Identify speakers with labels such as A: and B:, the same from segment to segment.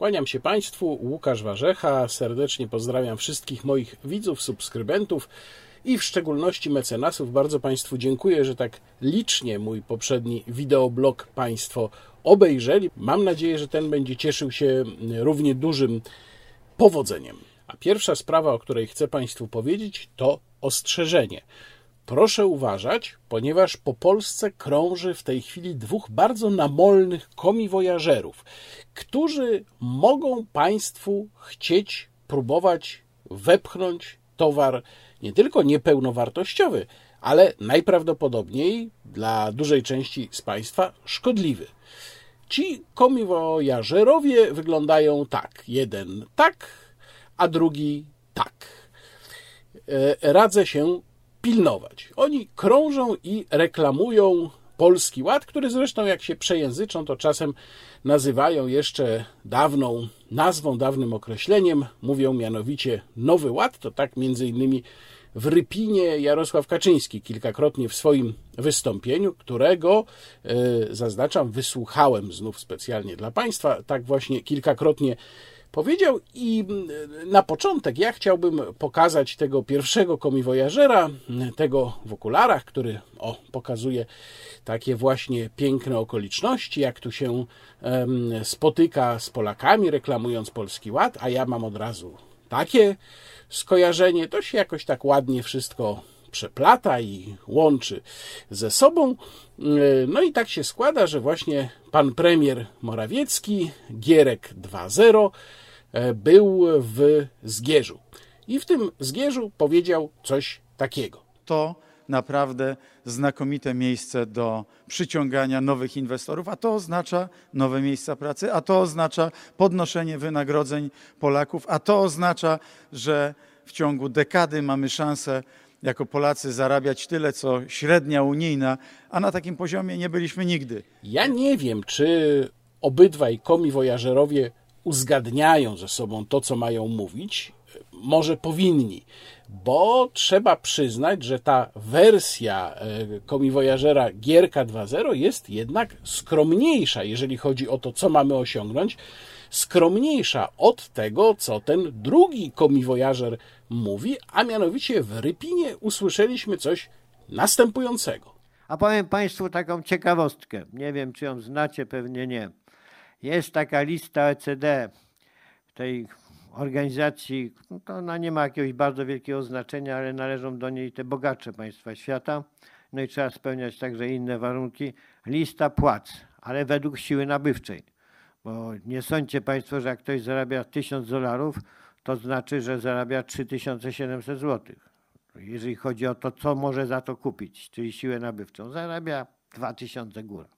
A: Kłaniam się Państwu, Łukasz Warzecha. Serdecznie pozdrawiam wszystkich moich widzów, subskrybentów i w szczególności mecenasów. Bardzo Państwu dziękuję, że tak licznie mój poprzedni wideoblog Państwo obejrzeli. Mam nadzieję, że ten będzie cieszył się równie dużym powodzeniem. A pierwsza sprawa, o której chcę Państwu powiedzieć, to ostrzeżenie. Proszę uważać, ponieważ po Polsce krąży w tej chwili dwóch bardzo namolnych komiwojażerów, którzy mogą Państwu chcieć próbować wepchnąć towar nie tylko niepełnowartościowy, ale najprawdopodobniej dla dużej części z Państwa szkodliwy. Ci komiwojażerowie wyglądają tak. Jeden tak, a drugi tak. E, radzę się pilnować. Oni krążą i reklamują Polski Ład, który zresztą jak się przejęzyczą, to czasem nazywają jeszcze dawną nazwą, dawnym określeniem, mówią mianowicie Nowy Ład, to tak między innymi w Rypinie Jarosław Kaczyński kilkakrotnie w swoim wystąpieniu, którego, e, zaznaczam, wysłuchałem znów specjalnie dla Państwa, tak właśnie kilkakrotnie powiedział i mm, na początek ja chciałbym pokazać tego pierwszego komiwojażera, tego w okularach, który o, pokazuje takie właśnie piękne okoliczności, jak tu się spotyka z Polakami, reklamując Polski Ład, a ja mam od razu takie skojarzenie, to się jakoś tak ładnie wszystko przeplata i łączy ze sobą. No i tak się składa, że właśnie pan premier Morawiecki, Gierek 2.0, e, był w Zgierzu. I w tym Zgierzu powiedział coś takiego.
B: To naprawdę znakomite miejsce do przyciągania nowych inwestorów, a to oznacza nowe miejsca pracy, a to oznacza podnoszenie wynagrodzeń Polaków, a to oznacza, że w ciągu dekady mamy szansę jako Polacy zarabiać tyle, co średnia unijna, a na takim poziomie nie byliśmy nigdy.
A: Ja nie wiem, czy obydwaj komiwojażerowie uzgadniają ze sobą to, co mają mówić. Może powinni, bo trzeba przyznać, że ta wersja e, komiwojażera Gierka 2.0 jest jednak skromniejsza, jeżeli chodzi o to, co mamy osiągnąć skromniejsza od tego, co ten drugi komiwojażer mówi, a mianowicie w Rypinie usłyszeliśmy coś następującego.
C: A powiem Państwu taką ciekawostkę. Nie wiem, czy ją znacie, pewnie nie. Jest taka lista OECD tej organizacji, to ona nie ma jakiegoś bardzo wielkiego znaczenia, ale należą do niej te bogatsze państwa świata. No i trzeba spełniać także inne warunki. Lista płac, ale według siły nabywczej. Bo nie sądźcie Państwo, że jak ktoś zarabia 1000 dolarów, to znaczy, że zarabia 3700 zł. Jeżeli chodzi o to, co może za to kupić, czyli siłę nabywczą, zarabia 2000 góra.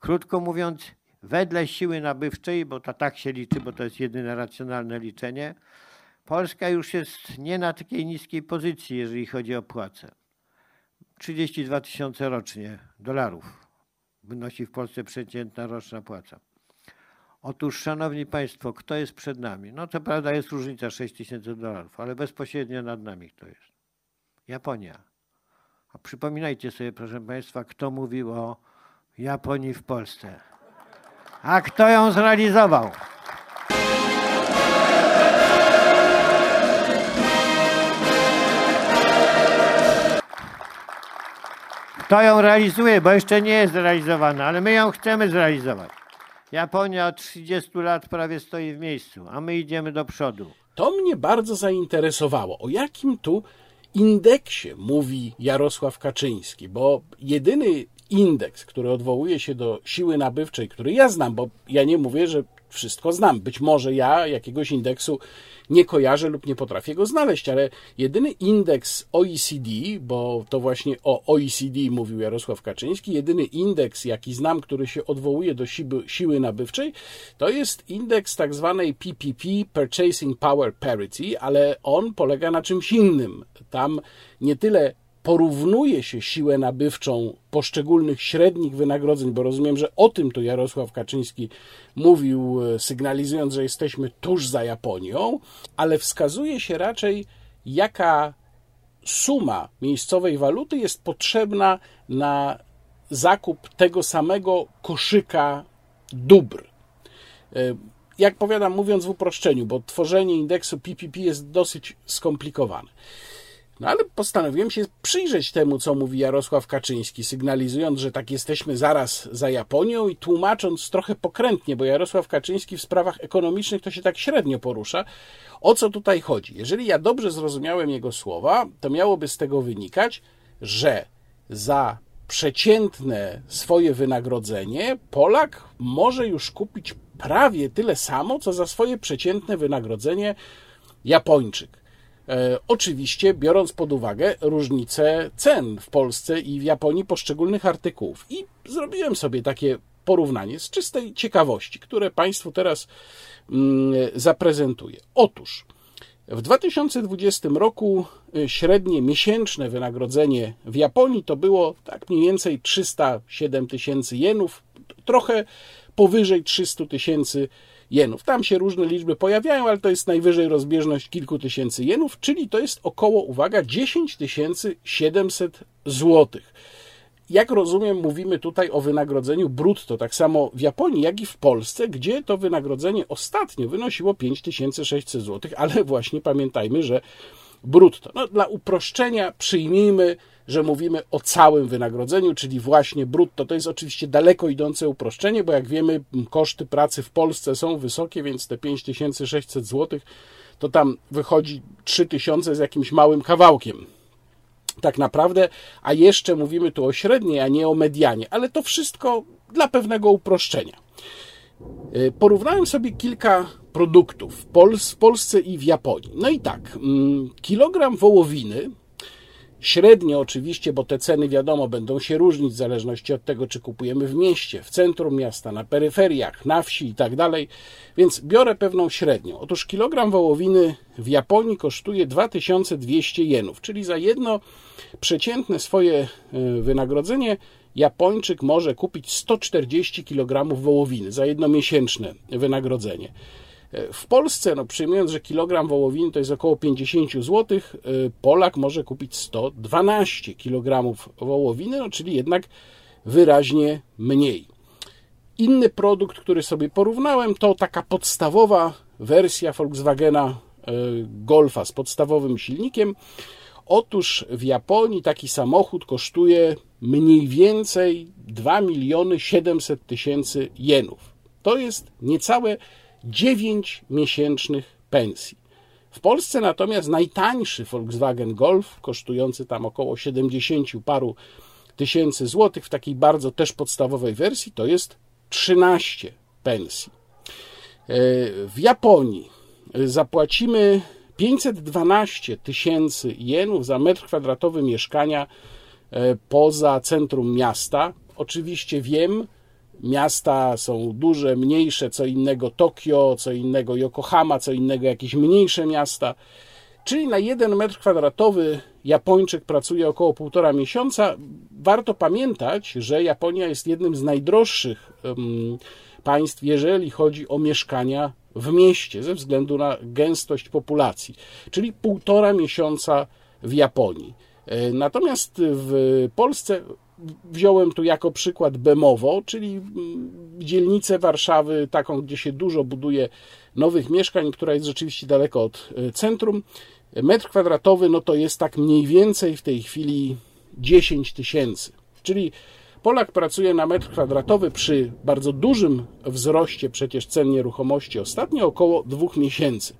C: Krótko mówiąc, wedle siły nabywczej, bo to tak się liczy, bo to jest jedyne racjonalne liczenie, Polska już jest nie na takiej niskiej pozycji, jeżeli chodzi o płacę. 32 tysiące rocznie dolarów wynosi w Polsce przeciętna roczna płaca. Otóż, szanowni państwo, kto jest przed nami? No to prawda jest różnica 6 tysięcy dolarów, ale bezpośrednio nad nami kto jest? Japonia. A przypominajcie sobie, proszę państwa, kto mówił o Japonii w Polsce. A kto ją zrealizował? Kto ją realizuje, bo jeszcze nie jest zrealizowana, ale my ją chcemy zrealizować. Japonia od 30 lat prawie stoi w miejscu, a my idziemy do przodu.
A: To mnie bardzo zainteresowało. O jakim tu indeksie mówi Jarosław Kaczyński? Bo jedyny indeks, który odwołuje się do siły nabywczej, który ja znam, bo ja nie mówię, że wszystko znam. Być może ja jakiegoś indeksu nie kojarzę lub nie potrafię go znaleźć, ale jedyny indeks OECD, bo to właśnie o OECD mówił Jarosław Kaczyński, jedyny indeks, jaki znam, który się odwołuje do siły, siły nabywczej, to jest indeks tak zwanej PPP, Purchasing Power Parity, ale on polega na czymś innym. Tam nie tyle porównuje się siłę nabywczą poszczególnych średnich wynagrodzeń, bo rozumiem, że o tym tu Jarosław Kaczyński mówił, e, sygnalizując, że jesteśmy tuż za Japonią, ale wskazuje się raczej, jaka suma miejscowej waluty jest potrzebna na zakup tego samego koszyka dóbr. E, jak powiadam, mówiąc w uproszczeniu, bo tworzenie indeksu PPP jest dosyć skomplikowane. No ale postanowiłem się przyjrzeć temu, co mówi Jarosław Kaczyński, sygnalizując, że tak jesteśmy zaraz za Japonią i tłumacząc trochę pokrętnie, bo Jarosław Kaczyński w sprawach ekonomicznych to się tak średnio porusza. O co tutaj chodzi? Jeżeli ja dobrze zrozumiałem jego słowa, to miałoby z tego wynikać, że za przeciętne swoje wynagrodzenie Polak może już kupić prawie tyle samo, co za swoje przeciętne wynagrodzenie Japończyk. E, oczywiście biorąc pod uwagę różnice cen w Polsce i w Japonii poszczególnych artykułów. I zrobiłem sobie takie porównanie z czystej ciekawości, które Państwu teraz mm, zaprezentuję. Otóż w 2020 roku y, średnie miesięczne wynagrodzenie w Japonii to było tak mniej więcej 307 tysięcy jenów, trochę powyżej 300 tysięcy jenów. Tam się różne liczby pojawiają, ale to jest najwyżej rozbieżność kilku tysięcy jenów, czyli to jest około, uwaga, 10 700 złotych. Jak rozumiem, mówimy tutaj o wynagrodzeniu brutto, tak samo w Japonii, jak i w Polsce, gdzie to wynagrodzenie ostatnio wynosiło 5600 zł, ale właśnie pamiętajmy, że brutto. No, dla uproszczenia przyjmijmy, że mówimy o całym wynagrodzeniu, czyli właśnie brutto. To jest oczywiście daleko idące uproszczenie, bo jak wiemy, koszty pracy w Polsce są wysokie, więc te 5600 zł to tam wychodzi 3000 z jakimś małym kawałkiem tak naprawdę, a jeszcze mówimy tu o średniej, a nie o medianie, ale to wszystko dla pewnego uproszczenia. Y, porównałem sobie kilka produktów w Polsce i w Japonii. No i tak, mm, kilogram wołowiny Średnio oczywiście, bo te ceny wiadomo będą się różnić w zależności od tego, czy kupujemy w mieście, w centrum miasta, na peryferiach, na wsi i tak dalej, więc biorę pewną średnią. Otóż kilogram wołowiny w Japonii kosztuje 2200 jenów, czyli za jedno przeciętne swoje e, wynagrodzenie Japończyk może kupić 140 kg wołowiny za jedno miesięczne wynagrodzenie. W Polsce, no przyjmując, że kilogram wołowiny to jest około 50 zł, y, Polak może kupić 112 kg wołowiny, no czyli jednak wyraźnie mniej. Inny produkt, który sobie porównałem, to taka podstawowa wersja Volkswagena y, Golfa z podstawowym silnikiem. Otóż w Japonii taki samochód kosztuje mniej więcej 2 miliony 700 tysięcy jenów. To jest niecałe 9 miesięcznych pensji. W Polsce natomiast najtańszy Volkswagen Golf, kosztujący tam około 70 paru tysięcy złotych, w takiej bardzo też podstawowej wersji, to jest 13 pensji. E, w Japonii zapłacimy 512 tysięcy jenów za metr kwadratowy mieszkania e, poza centrum miasta. Oczywiście wiem, Miasta są duże, mniejsze, co innego Tokio, co innego Yokohama, co innego jakieś mniejsze miasta. Czyli na jeden metr kwadratowy Japończyk pracuje około półtora miesiąca. Warto pamiętać, że Japonia jest jednym z najdroższych państw, jeżeli chodzi o mieszkania w mieście, ze względu na gęstość populacji, czyli półtora miesiąca w Japonii. E, natomiast w Polsce wziąłem tu jako przykład Bemowo, czyli mm, dzielnicę Warszawy, taką, gdzie się dużo buduje nowych mieszkań, która jest rzeczywiście daleko od e, centrum. Metr kwadratowy, no to jest tak mniej więcej w tej chwili 10 tysięcy. Czyli Polak pracuje na metr kwadratowy przy bardzo dużym wzroście przecież cen nieruchomości ostatnio około dwóch miesięcy.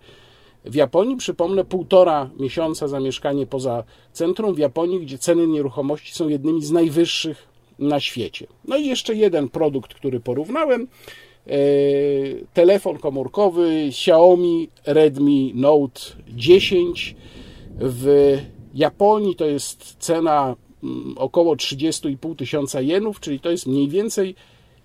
A: W Japonii, przypomnę, półtora miesiąca za mieszkanie poza centrum, w Japonii, gdzie ceny nieruchomości są jednymi z najwyższych na świecie. No i jeszcze jeden produkt, który porównałem. E, telefon komórkowy Xiaomi Redmi Note 10. W Japonii to jest cena mm, około 30,5 tysiąca jenów, czyli to jest mniej więcej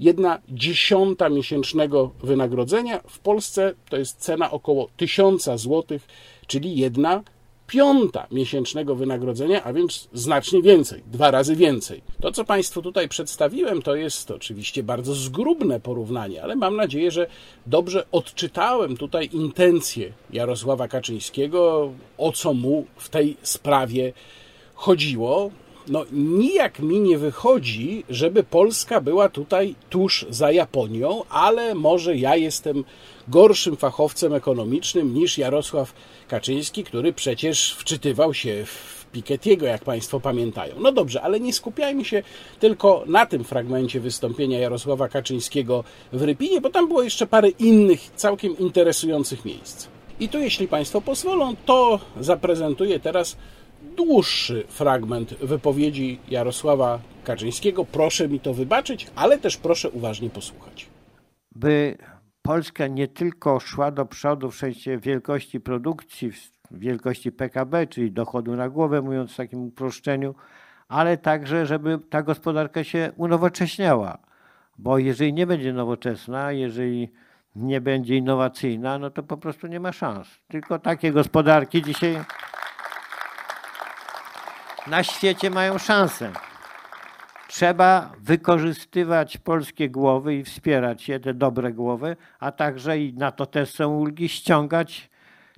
A: jedna dziesiąta miesięcznego wynagrodzenia. W Polsce to jest cena około tysiąca złotych, czyli jedna piąta miesięcznego wynagrodzenia, a więc znacznie więcej, dwa razy więcej. To, co Państwu tutaj przedstawiłem, to jest oczywiście bardzo zgrubne porównanie, ale mam nadzieję, że dobrze odczytałem tutaj intencje Jarosława Kaczyńskiego, o co mu w tej sprawie chodziło. No nijak mi nie wychodzi, żeby Polska była tutaj tuż za Japonią, ale może ja jestem gorszym fachowcem ekonomicznym niż Jarosław Kaczyński, który przecież wczytywał się w Piketty'ego, jak Państwo pamiętają. No dobrze, ale nie skupiajmy się tylko na tym fragmencie wystąpienia Jarosława Kaczyńskiego w Rypinie, bo tam było jeszcze parę innych całkiem interesujących miejsc. I tu, jeśli Państwo pozwolą, to zaprezentuję teraz dłuższy fragment wypowiedzi Jarosława Kaczyńskiego. Proszę mi to wybaczyć, ale też proszę uważnie posłuchać.
C: By Polska nie tylko szła do przodu w sensie wielkości produkcji, wielkości PKB, czyli dochodu na głowę, mówiąc w takim uproszczeniu, ale także, żeby ta gospodarka się unowocześniała. Bo jeżeli nie będzie nowoczesna, jeżeli nie będzie innowacyjna, no to po prostu nie ma szans. Tylko takie gospodarki dzisiaj na świecie mają szansę. Trzeba wykorzystywać polskie głowy i wspierać je, te dobre głowy, a także i na to też są ulgi, ściągać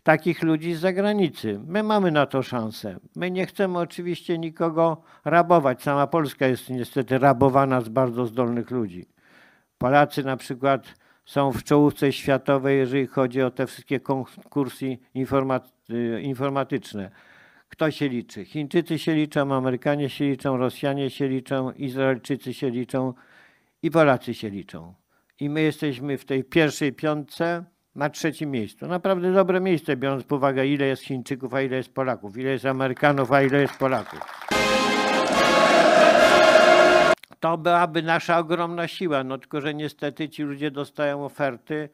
C: takich ludzi z zagranicy. My mamy na to szansę. My nie chcemy oczywiście nikogo rabować. Sama Polska jest niestety rabowana z bardzo zdolnych ludzi. Polacy na przykład są w czołówce światowej, jeżeli chodzi o te wszystkie konkursy informatyczne. Kto się liczy? Chińczycy się liczą, Amerykanie się liczą, Rosjanie się liczą, Izraelczycy się liczą i Polacy się liczą. I my jesteśmy w tej pierwszej piątce na trzecim miejscu. Naprawdę dobre miejsce, biorąc pod uwagę, ile jest Chińczyków, a ile jest Polaków, ile jest Amerykanów, a ile jest Polaków. To byłaby nasza ogromna siła, no tylko, że niestety ci ludzie dostają oferty,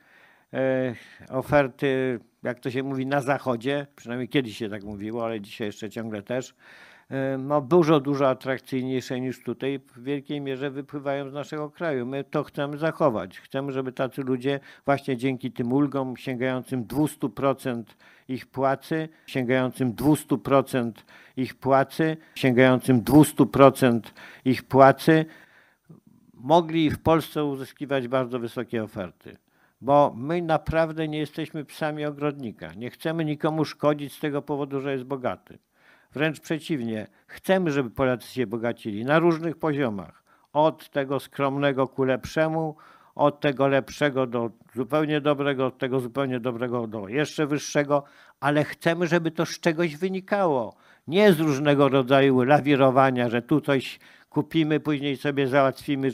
C: oferty jak to się mówi, na zachodzie, przynajmniej kiedyś się tak mówiło, ale dzisiaj jeszcze ciągle też, no dużo, dużo atrakcyjniejsze niż tutaj, w wielkiej mierze wypływają z naszego kraju. My to chcemy zachować. Chcemy, żeby tacy ludzie właśnie dzięki tym ulgom sięgającym 200% ich płacy, sięgającym 200% ich płacy, sięgającym 200% ich płacy, mogli w Polsce uzyskiwać bardzo wysokie oferty bo my naprawdę nie jesteśmy psami ogrodnika. Nie chcemy nikomu szkodzić z tego powodu, że jest bogaty. Wręcz przeciwnie, chcemy, żeby Polacy się bogacili na różnych poziomach. Od tego skromnego ku lepszemu, od tego lepszego do zupełnie dobrego, od tego zupełnie dobrego do jeszcze wyższego, ale chcemy, żeby to z czegoś wynikało. Nie z różnego rodzaju lawirowania, że tu coś kupimy, później sobie załatwimy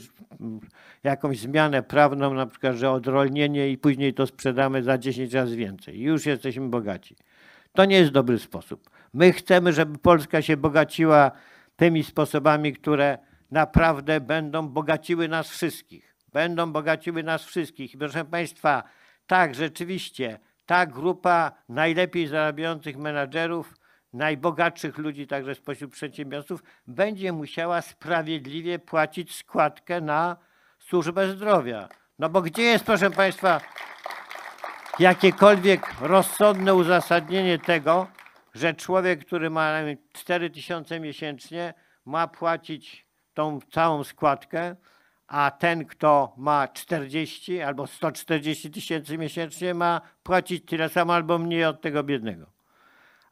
C: jakąś zmianę prawną, na przykład, że odrolnienie i później to sprzedamy za 10 razy więcej. Już jesteśmy bogaci. To nie jest dobry sposób. My chcemy, żeby Polska się bogaciła tymi sposobami, które naprawdę będą bogaciły nas wszystkich. Będą bogaciły nas wszystkich. I proszę Państwa, tak, rzeczywiście, ta grupa najlepiej zarabiających menadżerów najbogatszych ludzi, także spośród przedsiębiorców, będzie musiała sprawiedliwie płacić składkę na służbę zdrowia. No bo gdzie jest, proszę Państwa, jakiekolwiek rozsądne uzasadnienie tego, że człowiek, który ma 4 tysiące miesięcznie, ma płacić tą całą składkę, a ten, kto ma 40 albo 140 tysięcy miesięcznie, ma płacić tyle samo albo mniej od tego biednego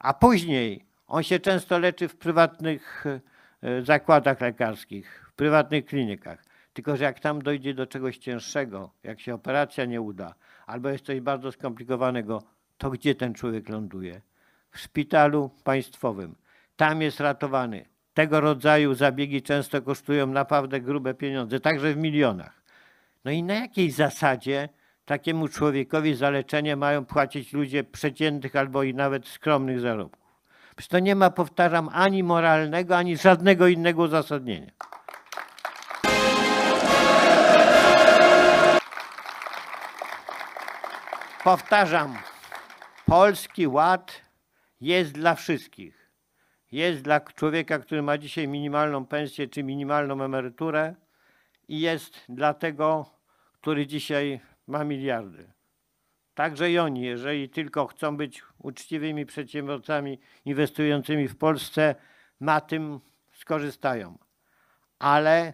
C: a później on się często leczy w prywatnych e, zakładach lekarskich, w prywatnych klinikach. Tylko, że jak tam dojdzie do czegoś cięższego, jak się operacja nie uda, albo jest coś bardzo skomplikowanego, to gdzie ten człowiek ląduje? W szpitalu państwowym. Tam jest ratowany. Tego rodzaju zabiegi często kosztują naprawdę grube pieniądze, także w milionach. No i na jakiej zasadzie takiemu człowiekowi za leczenie mają płacić ludzie przeciętnych albo i nawet skromnych zarobków. Przecież to nie ma, powtarzam, ani moralnego, ani żadnego innego uzasadnienia. Powtarzam, Polski Ład jest dla wszystkich. Jest dla człowieka, który ma dzisiaj minimalną pensję czy minimalną emeryturę i jest dla tego, który dzisiaj ma miliardy. Także i oni, jeżeli tylko chcą być uczciwymi przedsiębiorcami inwestującymi w Polsce, na tym skorzystają. Ale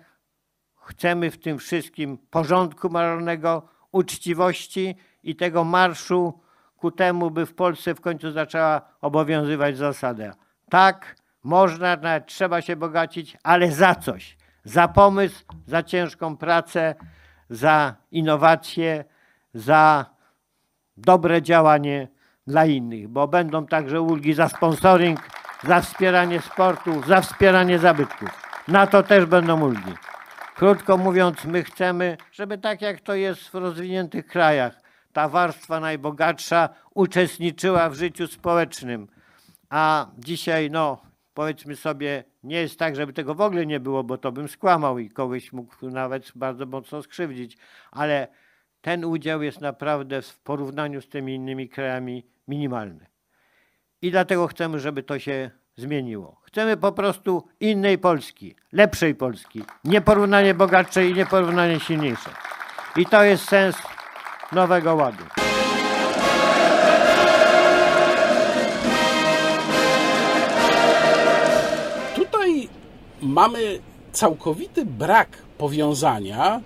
C: chcemy w tym wszystkim porządku moralnego, uczciwości i tego marszu ku temu, by w Polsce w końcu zaczęła obowiązywać zasada. Tak, można, trzeba się bogacić, ale za coś. Za pomysł, za ciężką pracę, za innowacje, za dobre działanie dla innych, bo będą także ulgi za sponsoring, za wspieranie sportu, za wspieranie zabytków. Na to też będą ulgi. Krótko mówiąc, my chcemy, żeby tak jak to jest w rozwiniętych krajach, ta warstwa najbogatsza uczestniczyła w życiu społecznym. A dzisiaj, no, powiedzmy sobie, nie jest tak, żeby tego w ogóle nie było, bo to bym skłamał i kogoś mógł nawet bardzo mocno skrzywdzić, ale ten udział jest naprawdę w porównaniu z tymi innymi krajami minimalny. I dlatego chcemy, żeby to się zmieniło. Chcemy po prostu innej Polski, lepszej Polski, nieporównanie bogatszej i nieporównanie silniejszej. I to jest sens Nowego Ładu.
A: Całkowity brak powiązania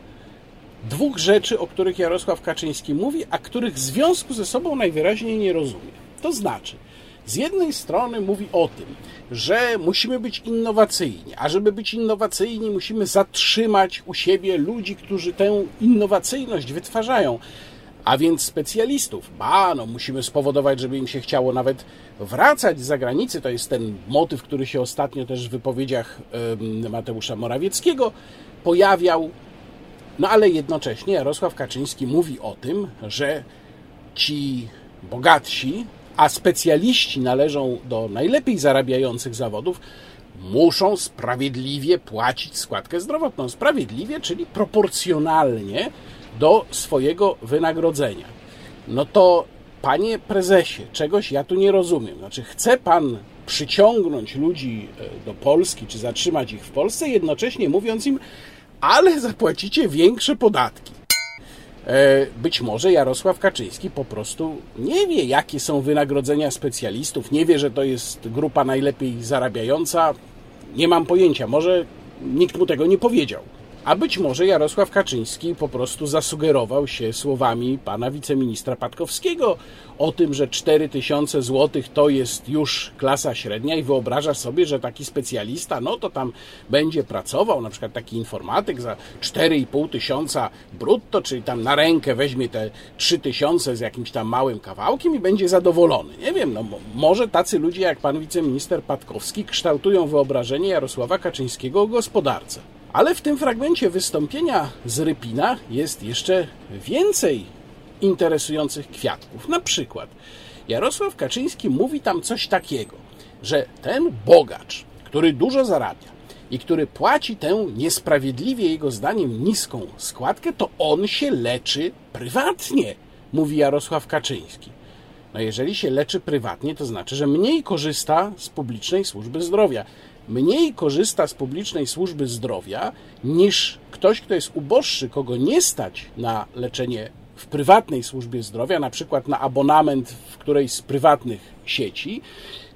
A: dwóch rzeczy, o których Jarosław Kaczyński mówi, a których w związku ze sobą najwyraźniej nie rozumie. To znaczy, z jednej strony mówi o tym, że musimy być innowacyjni, a żeby być innowacyjni, musimy zatrzymać u siebie ludzi, którzy tę innowacyjność wytwarzają, a więc specjalistów. Ba, no musimy spowodować, żeby im się chciało nawet wracać z zagranicy. To jest ten motyw, który się ostatnio też w wypowiedziach Mateusza Morawieckiego pojawiał. No ale jednocześnie Jarosław Kaczyński mówi o tym, że ci bogatsi, a specjaliści należą do najlepiej zarabiających zawodów, muszą sprawiedliwie płacić składkę zdrowotną. Sprawiedliwie, czyli proporcjonalnie do swojego wynagrodzenia. No to, panie prezesie, czegoś ja tu nie rozumiem. Znaczy, chce pan przyciągnąć ludzi e, do Polski, czy zatrzymać ich w Polsce, jednocześnie mówiąc im, ale zapłacicie większe podatki. E, być może Jarosław Kaczyński po prostu nie wie, jakie są wynagrodzenia specjalistów, nie wie, że to jest grupa najlepiej zarabiająca. Nie mam pojęcia, może nikt mu tego nie powiedział. A być może Jarosław Kaczyński po prostu zasugerował się słowami pana wiceministra Patkowskiego o tym, że 4000 zł to jest już klasa średnia i wyobraża sobie, że taki specjalista, no to tam będzie pracował, na przykład taki informatyk za 4,5 tysiąca brutto, czyli tam na rękę weźmie te 3000 z jakimś tam małym kawałkiem i będzie zadowolony. Nie wiem, no może tacy ludzie jak pan wiceminister Patkowski kształtują wyobrażenie Jarosława Kaczyńskiego o gospodarce. Ale w tym fragmencie wystąpienia z Rypina jest jeszcze więcej interesujących kwiatków. Na przykład Jarosław Kaczyński mówi tam coś takiego, że ten bogacz, który dużo zarabia i który płaci tę niesprawiedliwie jego zdaniem niską składkę, to on się leczy prywatnie, mówi Jarosław Kaczyński. No jeżeli się leczy prywatnie, to znaczy, że mniej korzysta z publicznej służby zdrowia mniej korzysta z publicznej służby zdrowia niż ktoś, kto jest uboższy, kogo nie stać na leczenie w prywatnej służbie zdrowia, na przykład na abonament w którejś z prywatnych sieci,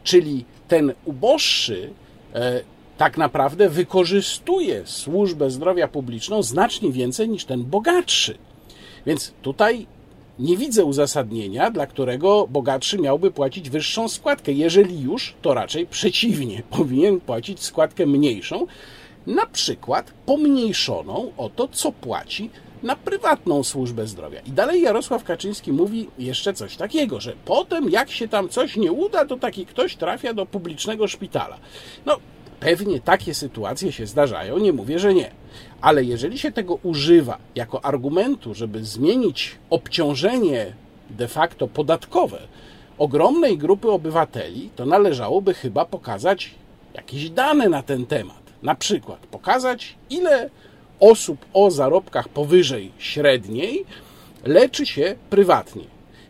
A: czyli ten uboższy e, tak naprawdę wykorzystuje służbę zdrowia publiczną znacznie więcej niż ten bogatszy. Więc tutaj nie widzę uzasadnienia, dla którego bogatszy miałby płacić wyższą składkę. Jeżeli już, to raczej przeciwnie, powinien płacić składkę mniejszą, na przykład pomniejszoną o to, co płaci na prywatną służbę zdrowia. I dalej Jarosław Kaczyński mówi jeszcze coś takiego, że potem jak się tam coś nie uda, to taki ktoś trafia do publicznego szpitala. No, pewnie takie sytuacje się zdarzają, nie mówię, że nie. Ale jeżeli się tego używa jako argumentu, żeby zmienić obciążenie de facto podatkowe ogromnej grupy obywateli, to należałoby chyba pokazać jakieś dane na ten temat. Na przykład pokazać, ile osób o zarobkach powyżej średniej leczy się prywatnie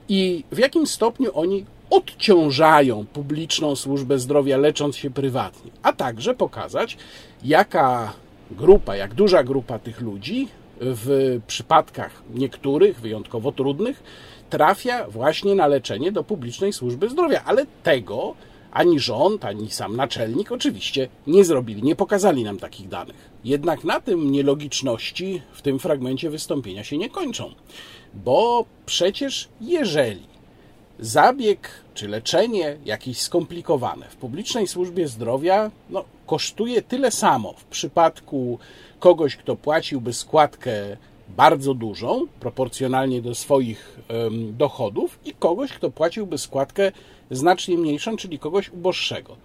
A: i w jakim stopniu oni odciążają publiczną służbę zdrowia, lecząc się prywatnie, a także pokazać, jaka grupa, jak duża grupa tych ludzi w przypadkach niektórych, wyjątkowo trudnych, trafia właśnie na leczenie do publicznej służby zdrowia. Ale tego ani rząd, ani sam naczelnik oczywiście nie zrobili, nie pokazali nam takich danych. Jednak na tym nielogiczności w tym fragmencie wystąpienia się nie kończą, bo przecież jeżeli zabieg czy leczenie jakieś skomplikowane w publicznej służbie zdrowia no, kosztuje tyle samo w przypadku kogoś, kto płaciłby składkę bardzo dużą, proporcjonalnie do swoich dochodów, i kogoś, kto płaciłby składkę znacznie mniejszą, czyli kogoś uboższego.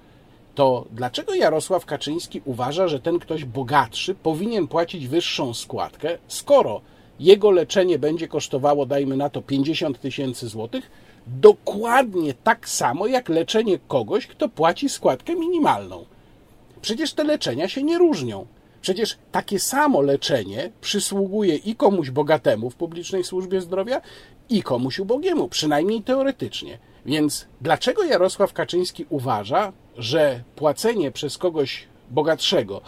A: To dlaczego Jarosław Kaczyński uważa, że ten ktoś bogatszy powinien płacić wyższą składkę, skoro jego leczenie będzie kosztowało, dajmy na to, 50 tysięcy złotych, dokładnie tak samo jak leczenie kogoś, kto płaci składkę minimalną? Przecież te leczenia się nie różnią. Przecież takie samo leczenie przysługuje i komuś bogatemu w publicznej służbie zdrowia, i komuś ubogiemu, przynajmniej teoretycznie. Więc dlaczego Jarosław Kaczyński uważa, że płacenie przez kogoś bogatszego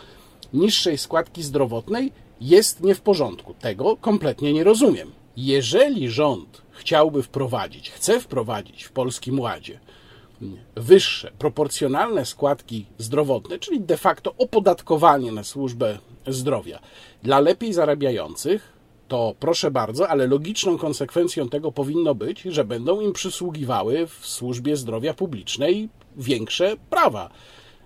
A: niższej składki zdrowotnej jest nie w porządku? Tego kompletnie nie rozumiem. Jeżeli rząd chciałby wprowadzić, chce wprowadzić w Polskim Ładzie wyższe, proporcjonalne składki zdrowotne, czyli de facto opodatkowanie na służbę zdrowia dla lepiej zarabiających, to proszę bardzo, ale logiczną konsekwencją tego powinno być, że będą im przysługiwały w służbie zdrowia publicznej większe prawa.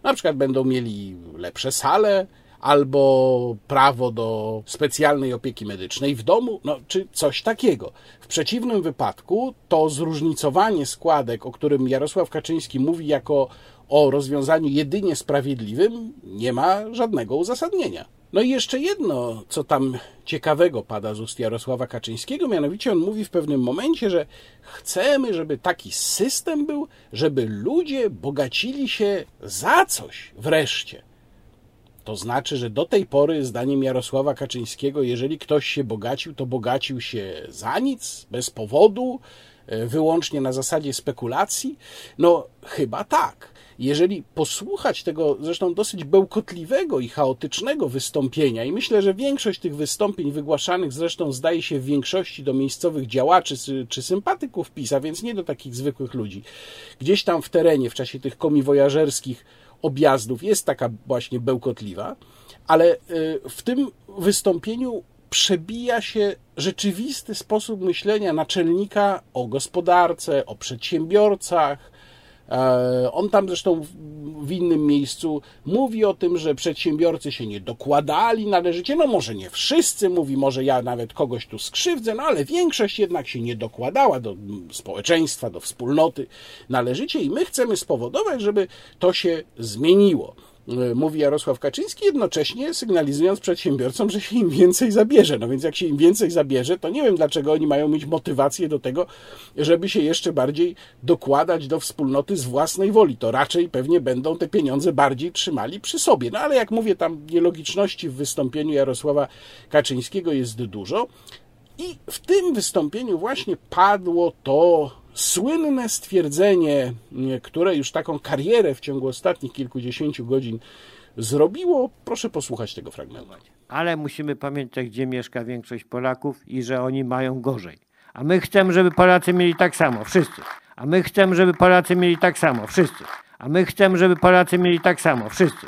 A: Na przykład będą mieli lepsze sale, albo prawo do specjalnej opieki medycznej w domu, no, czy coś takiego. W przeciwnym wypadku to zróżnicowanie składek, o którym Jarosław Kaczyński mówi jako o rozwiązaniu jedynie sprawiedliwym, nie ma żadnego uzasadnienia. No i jeszcze jedno, co tam ciekawego pada z ust Jarosława Kaczyńskiego, mianowicie on mówi w pewnym momencie, że chcemy, żeby taki system był, żeby ludzie bogacili się za coś wreszcie. To znaczy, że do tej pory, zdaniem Jarosława Kaczyńskiego, jeżeli ktoś się bogacił, to bogacił się za nic, bez powodu, e, wyłącznie na zasadzie spekulacji? No, chyba tak. Jeżeli posłuchać tego zresztą dosyć bełkotliwego i chaotycznego wystąpienia, i myślę, że większość tych wystąpień wygłaszanych zresztą zdaje się w większości do miejscowych działaczy czy sympatyków PiS, a więc nie do takich zwykłych ludzi, gdzieś tam w terenie w czasie tych komiwojażerskich objazdów jest taka właśnie bełkotliwa, ale y, w tym wystąpieniu przebija się rzeczywisty sposób myślenia naczelnika o gospodarce, o przedsiębiorcach, on tam zresztą w innym miejscu mówi o tym, że przedsiębiorcy się nie dokładali należycie. No może nie wszyscy, mówi, może ja nawet kogoś tu skrzywdzę, no ale większość jednak się nie dokładała do społeczeństwa, do wspólnoty należycie i my chcemy spowodować, żeby to się zmieniło. E, mówi Jarosław Kaczyński, jednocześnie sygnalizując przedsiębiorcom, że się im więcej zabierze. No więc jak się im więcej zabierze, to nie wiem, dlaczego oni mają mieć motywację do tego, żeby się jeszcze bardziej dokładać do wspólnoty z własnej woli. To raczej pewnie będą te pieniądze bardziej trzymali przy sobie. No ale jak mówię, tam nielogiczności w wystąpieniu Jarosława Kaczyńskiego jest dużo. I w tym wystąpieniu właśnie padło to słynne stwierdzenie, które już taką karierę w ciągu ostatnich kilkudziesięciu godzin zrobiło. Proszę posłuchać tego fragmentu.
C: Ale musimy pamiętać, gdzie mieszka większość Polaków i że oni mają gorzej. A my chcemy, żeby Polacy mieli tak samo, wszyscy. A my chcemy, żeby Polacy mieli tak samo, wszyscy. A my chcemy, żeby Polacy mieli tak samo, wszyscy.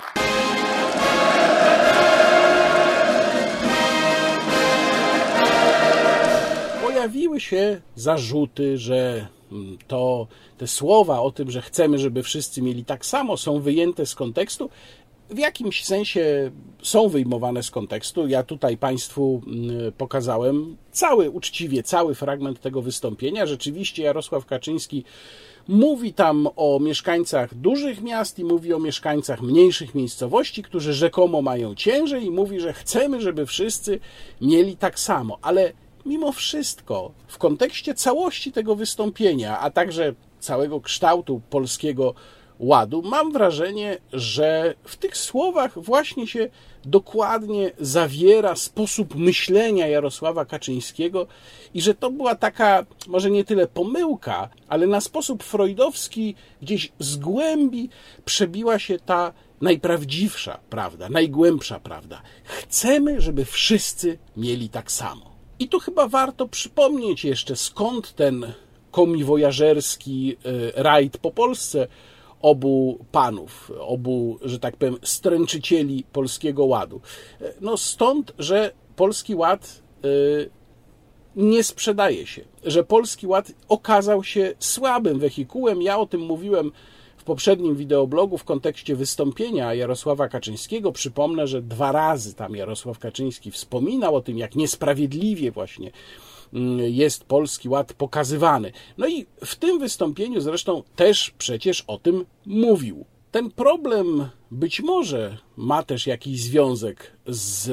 A: Pojawiły się zarzuty, że to te słowa o tym, że chcemy, żeby wszyscy mieli tak samo, są wyjęte z kontekstu. W jakimś sensie są wyjmowane z kontekstu. Ja tutaj Państwu mm, pokazałem cały, uczciwie, cały fragment tego wystąpienia. Rzeczywiście Jarosław Kaczyński mówi tam o mieszkańcach dużych miast i mówi o mieszkańcach mniejszych miejscowości, którzy rzekomo mają ciężej i mówi, że chcemy, żeby wszyscy mieli tak samo. Ale mimo wszystko, w kontekście całości tego wystąpienia, a także całego kształtu polskiego ładu, mam wrażenie, że w tych słowach właśnie się dokładnie zawiera sposób myślenia Jarosława Kaczyńskiego i że to była taka, może nie tyle pomyłka, ale na sposób freudowski gdzieś z głębi przebiła się ta najprawdziwsza prawda, najgłębsza prawda. Chcemy, żeby wszyscy mieli tak samo. I tu chyba warto przypomnieć jeszcze, skąd ten komiwojażerski e, rajd po Polsce obu panów, obu, że tak powiem, stręczycieli Polskiego Ładu. E, no stąd, że Polski Ład e, nie sprzedaje się, że Polski Ład okazał się słabym wehikułem. Ja o tym mówiłem poprzednim wideoblogu w kontekście wystąpienia Jarosława Kaczyńskiego. Przypomnę, że dwa razy tam Jarosław Kaczyński wspominał o tym, jak niesprawiedliwie właśnie mm, jest Polski Ład pokazywany. No i w tym wystąpieniu zresztą też przecież o tym mówił. Ten problem być może ma też jakiś związek z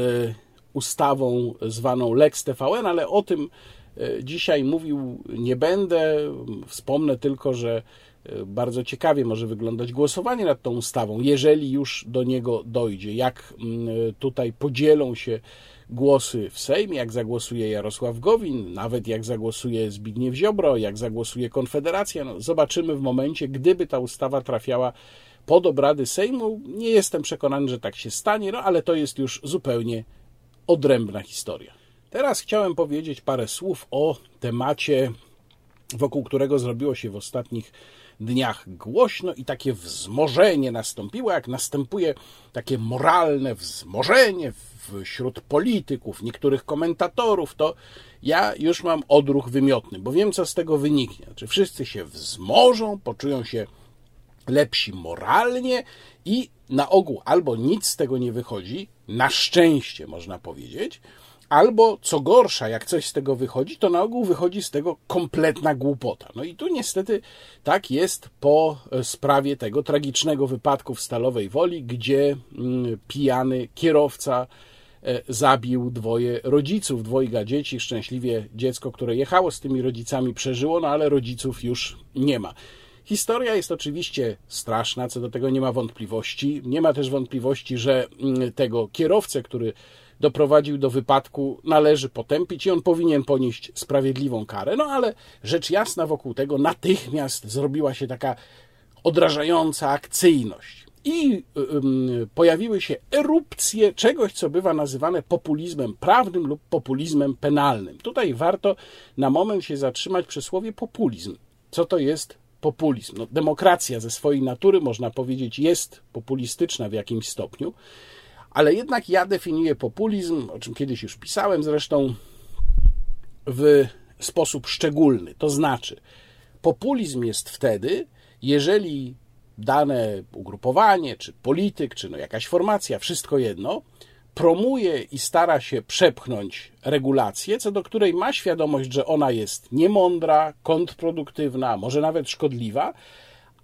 A: ustawą zwaną Lex TVN, ale o tym e, dzisiaj mówił nie będę. Wspomnę tylko, że bardzo ciekawie może wyglądać głosowanie nad tą ustawą, jeżeli już do niego dojdzie. Jak mm, tutaj podzielą się głosy w Sejmie, jak zagłosuje Jarosław Gowin, nawet jak zagłosuje Zbigniew Ziobro, jak zagłosuje Konfederacja. No, zobaczymy w momencie, gdyby ta ustawa trafiała pod obrady Sejmu. Nie jestem przekonany, że tak się stanie, no ale to jest już zupełnie odrębna historia. Teraz chciałem powiedzieć parę słów o temacie, wokół którego zrobiło się w ostatnich dniach głośno i takie wzmożenie nastąpiło, jak następuje takie moralne wzmożenie wśród polityków, niektórych komentatorów, to ja już mam odruch wymiotny, bo wiem, co z tego wyniknie. Znaczy, wszyscy się wzmożą, poczują się lepsi moralnie i na ogół albo nic z tego nie wychodzi, na szczęście można powiedzieć, albo co gorsza, jak coś z tego wychodzi, to na ogół wychodzi z tego kompletna głupota. No i tu niestety tak jest po sprawie tego tragicznego wypadku w Stalowej Woli, gdzie mm, pijany kierowca e, zabił dwoje rodziców, dwojga dzieci. Szczęśliwie dziecko, które jechało z tymi rodzicami, przeżyło, no ale rodziców już nie ma. Historia jest oczywiście straszna, co do tego nie ma wątpliwości. Nie ma też wątpliwości, że mm, tego kierowcę, który doprowadził do wypadku, należy potępić i on powinien ponieść sprawiedliwą karę. No ale rzecz jasna wokół tego natychmiast zrobiła się taka odrażająca akcyjność. I um, pojawiły się erupcje czegoś, co bywa nazywane populizmem prawnym lub populizmem penalnym. Tutaj warto na moment się zatrzymać przy słowie populizm. Co to jest populizm. No, demokracja ze swojej natury, można powiedzieć, jest populistyczna w jakimś stopniu, ale jednak ja definiuję populizm, o czym kiedyś już pisałem zresztą, w sposób szczególny. To znaczy, populizm jest wtedy, jeżeli dane ugrupowanie, czy polityk, czy no jakaś formacja, wszystko jedno, promuje i stara się przepchnąć regulację, co do której ma świadomość, że ona jest niemądra, kontrproduktywna, może nawet szkodliwa,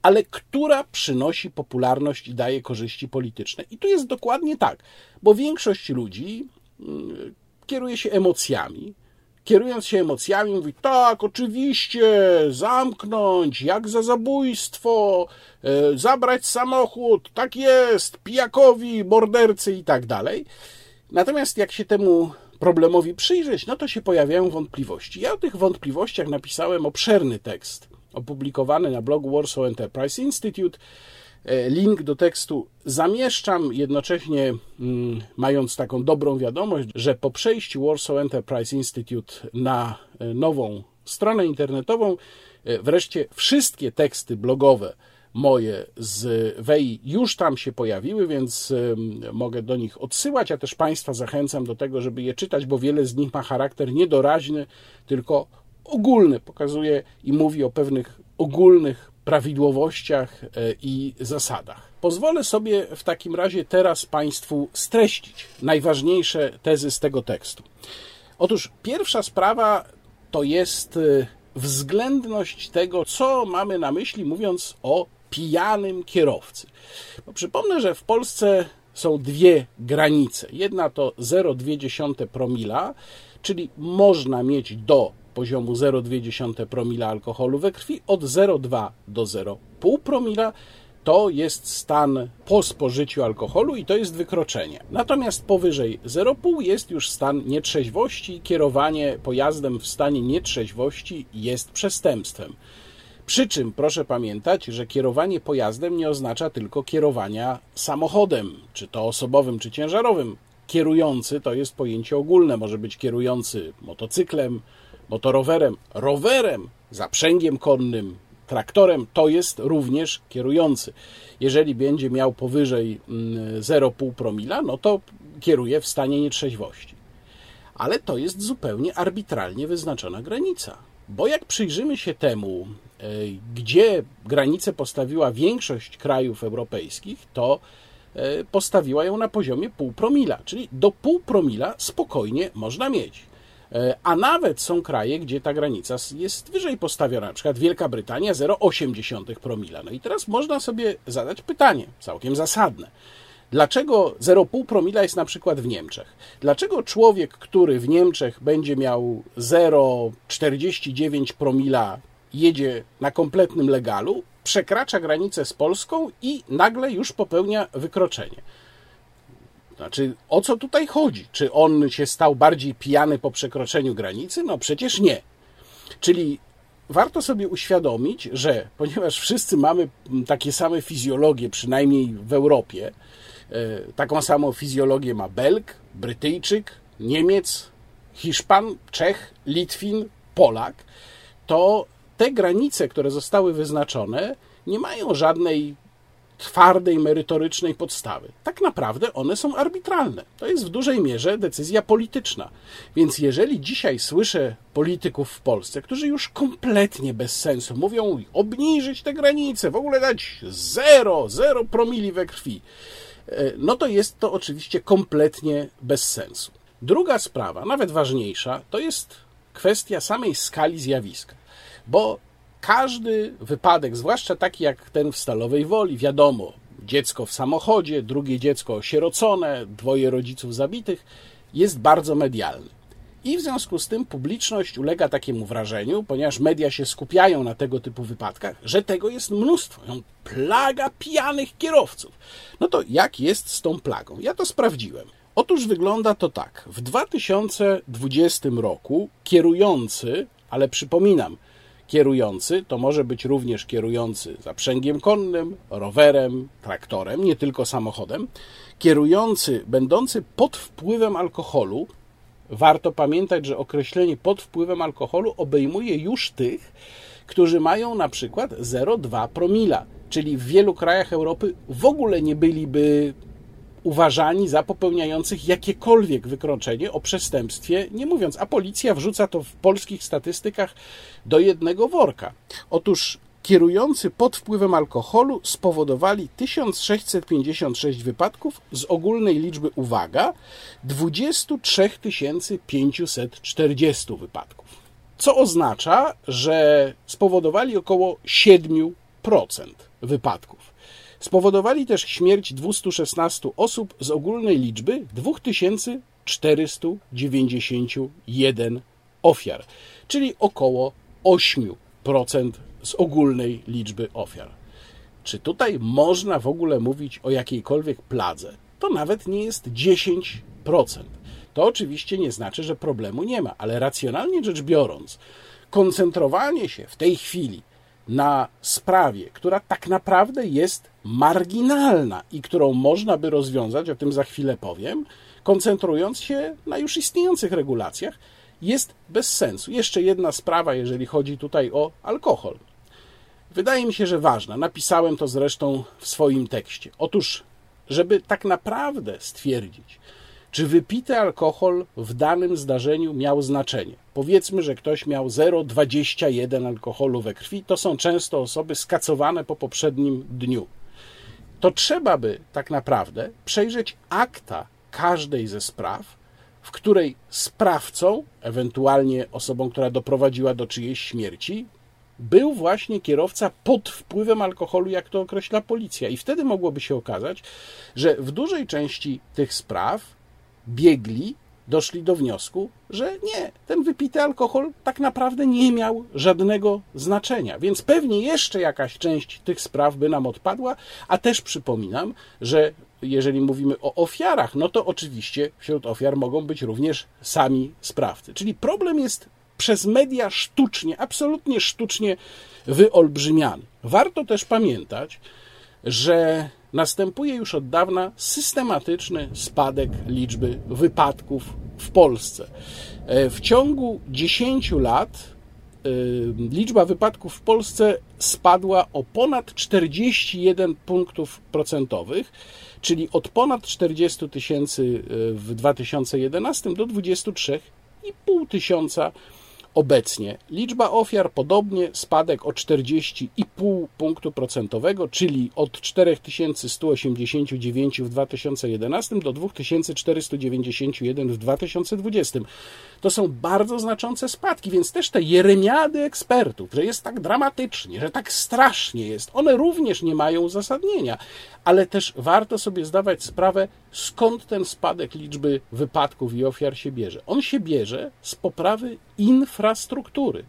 A: ale która przynosi popularność i daje korzyści polityczne. I tu jest dokładnie tak, bo większość ludzi mm, kieruje się emocjami, kierując się emocjami, mówi: Tak, oczywiście, zamknąć, jak za zabójstwo, e, zabrać samochód, tak jest, pijakowi, mordercy i tak dalej. Natomiast jak się temu problemowi przyjrzeć, no to się pojawiają wątpliwości. Ja o tych wątpliwościach napisałem obszerny tekst opublikowany na blogu Warsaw Enterprise Institute. E, link do tekstu zamieszczam, jednocześnie mm, mając taką dobrą wiadomość, że po przejściu Warsaw Enterprise Institute na e, nową stronę internetową, e, wreszcie wszystkie teksty blogowe moje z WEI już tam się pojawiły, więc mogę do nich odsyłać, a też Państwa zachęcam do tego, żeby je czytać, bo wiele z nich ma charakter niedoraźny, tylko ogólny, pokazuje i mówi o pewnych ogólnych prawidłowościach e, i zasadach. Pozwolę sobie w takim razie teraz Państwu streścić najważniejsze tezy z tego tekstu. Otóż pierwsza sprawa to jest e, względność tego, co mamy na myśli, mówiąc o pijanym kierowcy. Bo przypomnę, że w Polsce są dwie granice. Jedna to 0,2 promila, czyli można mieć do poziomu 0,2 promila alkoholu we krwi, od 0,2 do 0,5 promila to jest stan po spożyciu alkoholu i to jest wykroczenie. Natomiast powyżej 0,5 jest już stan nietrzeźwości. Kierowanie pojazdem w stanie nietrzeźwości jest przestępstwem. Przy czym proszę pamiętać, że kierowanie pojazdem nie oznacza tylko kierowania samochodem, czy to osobowym, czy ciężarowym. Kierujący to jest pojęcie ogólne, może być kierujący motocyklem, motorowerem, rowerem, zaprzęgiem konnym, traktorem, to jest również kierujący. Jeżeli będzie miał powyżej 0,5 mm, promila, no to kieruje w stanie nietrzeźwości. ale to jest zupełnie arbitralnie wyznaczona granica. Bo jak przyjrzymy się temu, e, gdzie granicę postawiła większość krajów europejskich, to e, postawiła ją na poziomie pół promila, czyli do pół promila spokojnie można mieć. E, a nawet są kraje, gdzie ta granica jest wyżej postawiona, na przykład Wielka Brytania 0,8 promila. No i teraz można sobie zadać pytanie, całkiem zasadne. Dlaczego 0,5 promila jest na przykład w Niemczech? Dlaczego człowiek, który w Niemczech będzie miał 0,49 promila, jedzie na kompletnym legalu, przekracza granicę z Polską i nagle już popełnia wykroczenie? Znaczy, o co tutaj chodzi? Czy on się stał bardziej pijany po przekroczeniu granicy? No przecież nie. Czyli warto sobie uświadomić, że ponieważ wszyscy mamy takie same fizjologie, przynajmniej w Europie, e, taką samą fizjologię ma Belg, Brytyjczyk, Niemiec, Hiszpan, Czech, Litwin, Polak, to te granice, które zostały wyznaczone, nie mają żadnej twardej, merytorycznej podstawy. Tak naprawdę one są arbitralne. To jest w dużej mierze decyzja polityczna. Więc jeżeli dzisiaj słyszę polityków w Polsce, którzy już kompletnie bez sensu mówią obniżyć te granice, w ogóle dać zero, zero promili we krwi, e, no to jest to oczywiście kompletnie bez sensu. Druga sprawa, nawet ważniejsza, to jest kwestia samej skali zjawiska. Bo każdy wypadek, zwłaszcza taki jak ten w Stalowej Woli, wiadomo, dziecko w samochodzie, drugie dziecko osierocone, dwoje rodziców zabitych, jest bardzo medialny. I w związku z tym publiczność ulega takiemu wrażeniu, ponieważ media się skupiają na tego typu wypadkach, że tego jest mnóstwo. Plaga pijanych kierowców. No to jak jest z tą plagą? Ja to sprawdziłem. Otóż wygląda to tak. W 2020 roku kierujący, ale przypominam, Kierujący to może być również kierujący zaprzęgiem konnym, rowerem, traktorem, nie tylko samochodem. Kierujący będący pod wpływem alkoholu, warto pamiętać, że określenie pod wpływem alkoholu obejmuje już tych, którzy mają na przykład 0,2 promila, czyli w wielu krajach Europy w ogóle nie byliby uważani za popełniających jakiekolwiek wykroczenie o przestępstwie, nie mówiąc, a policja wrzuca to w polskich statystykach do jednego worka. Otóż kierujący pod wpływem alkoholu spowodowali 1656 wypadków z ogólnej liczby, uwaga, 23 540 wypadków. Co oznacza, że spowodowali około 7% wypadków. Spowodowali też śmierć 216 osób z ogólnej liczby 2491 ofiar, czyli około 8% z ogólnej liczby ofiar. Czy tutaj można w ogóle mówić o jakiejkolwiek pladze? To nawet nie jest 10%. To oczywiście nie znaczy, że problemu nie ma, ale racjonalnie rzecz biorąc, koncentrowanie się w tej chwili na sprawie, która tak naprawdę jest marginalna i którą można by rozwiązać, o tym za chwilę powiem, koncentrując się na już istniejących regulacjach, jest bez sensu. Jeszcze jedna sprawa, jeżeli chodzi tutaj o alkohol. Wydaje mi się, że ważna. Napisałem to zresztą w swoim tekście. Otóż, żeby tak naprawdę stwierdzić, czy wypity alkohol w danym zdarzeniu miał znaczenie. Powiedzmy, że ktoś miał 0,21 alkoholu we krwi, to są często osoby skacowane po poprzednim dniu. To trzeba by tak naprawdę przejrzeć akta każdej ze spraw, w której sprawcą, ewentualnie osobą, która doprowadziła do czyjejś śmierci, był właśnie kierowca pod wpływem alkoholu, jak to określa policja. I wtedy mogłoby się okazać, że w dużej części tych spraw biegli doszli do wniosku, że nie, ten wypity alkohol tak naprawdę nie miał żadnego znaczenia. Więc pewnie jeszcze jakaś część tych spraw by nam odpadła, a też przypominam, że jeżeli mówimy o ofiarach, no to oczywiście wśród ofiar mogą być również sami sprawcy. Czyli problem jest przez media sztucznie, absolutnie sztucznie wyolbrzymiany. Warto też pamiętać, że następuje już od dawna systematyczny spadek liczby wypadków w Polsce. E, w ciągu 10 lat e, liczba wypadków w Polsce spadła o ponad 41 punktów procentowych, czyli od ponad 40 tysięcy w 2011 do 23,5 tysiąca obecnie. Liczba ofiar podobnie, spadek o 40,5 punktu procentowego, czyli od 4189 w 2011 do 2491 w 2020. To są bardzo znaczące spadki, więc też te jeremiady ekspertów, że jest tak dramatycznie, że tak strasznie jest, one również nie mają uzasadnienia, ale też warto sobie zdawać sprawę, skąd ten spadek liczby wypadków i ofiar się bierze. On się bierze z poprawy infrastruktury,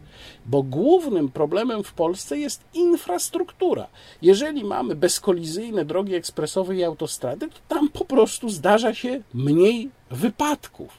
A: bo głównym problemem w Polsce jest infrastruktura. Jeżeli mamy bezkolizyjne drogi ekspresowe i autostrady, to tam po prostu zdarza się mniej wypadków.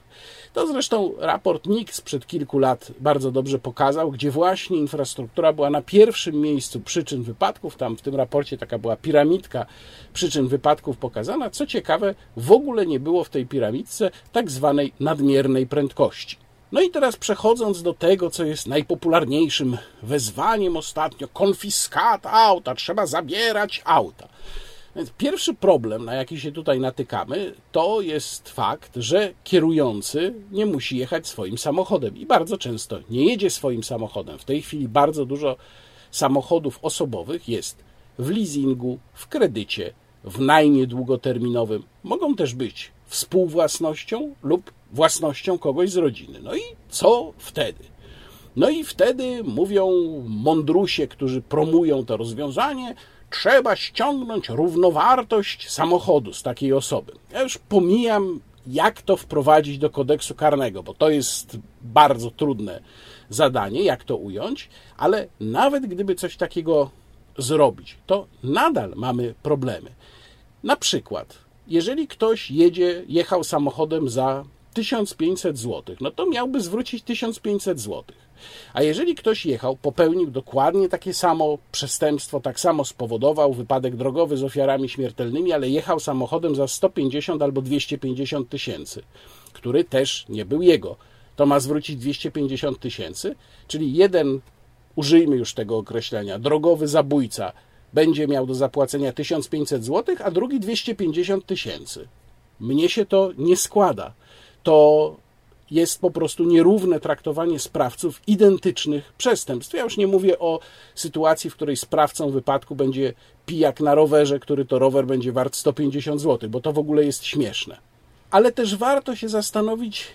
A: To zresztą raport NIK sprzed kilku lat bardzo dobrze pokazał, gdzie właśnie infrastruktura była na pierwszym miejscu przyczyn wypadków. Tam w tym raporcie taka była piramidka przyczyn wypadków pokazana. Co ciekawe, w ogóle nie było w tej piramidce tak zwanej nadmiernej prędkości. No i teraz przechodząc do tego, co jest najpopularniejszym wezwaniem ostatnio, konfiskat auta, trzeba zabierać auta. Więc pierwszy problem, na jaki się tutaj natykamy, to jest fakt, że kierujący nie musi jechać swoim samochodem i bardzo często nie jedzie swoim samochodem. W tej chwili bardzo dużo samochodów osobowych jest w leasingu, w kredycie, w najmie długoterminowym. Mogą też być współwłasnością lub własnością kogoś z rodziny. No i co wtedy? No i wtedy mówią mądrusie, którzy promują to rozwiązanie, trzeba ściągnąć równowartość samochodu z takiej osoby. Ja już pomijam, jak to wprowadzić do kodeksu karnego, bo to jest bardzo trudne zadanie, jak to ująć, ale nawet gdyby coś takiego zrobić, to nadal mamy problemy. Na przykład, jeżeli ktoś jedzie, jechał samochodem za 1500 zł, no to miałby zwrócić 1500 złotych. A jeżeli ktoś jechał, popełnił dokładnie takie samo przestępstwo, tak samo spowodował wypadek drogowy z ofiarami śmiertelnymi, ale jechał samochodem za 150 albo 250 tysięcy, który też nie był jego, to ma zwrócić 250 tysięcy, czyli jeden, użyjmy już tego określenia, drogowy zabójca będzie miał do zapłacenia 1500 zł, a drugi 250 tysięcy. Mnie się to nie składa. To jest po prostu nierówne traktowanie sprawców identycznych przestępstw. Ja już nie mówię o sytuacji, w której sprawcą wypadku będzie pijak na rowerze, który to rower będzie wart 150 zł, bo to w ogóle jest śmieszne. Ale też warto się zastanowić,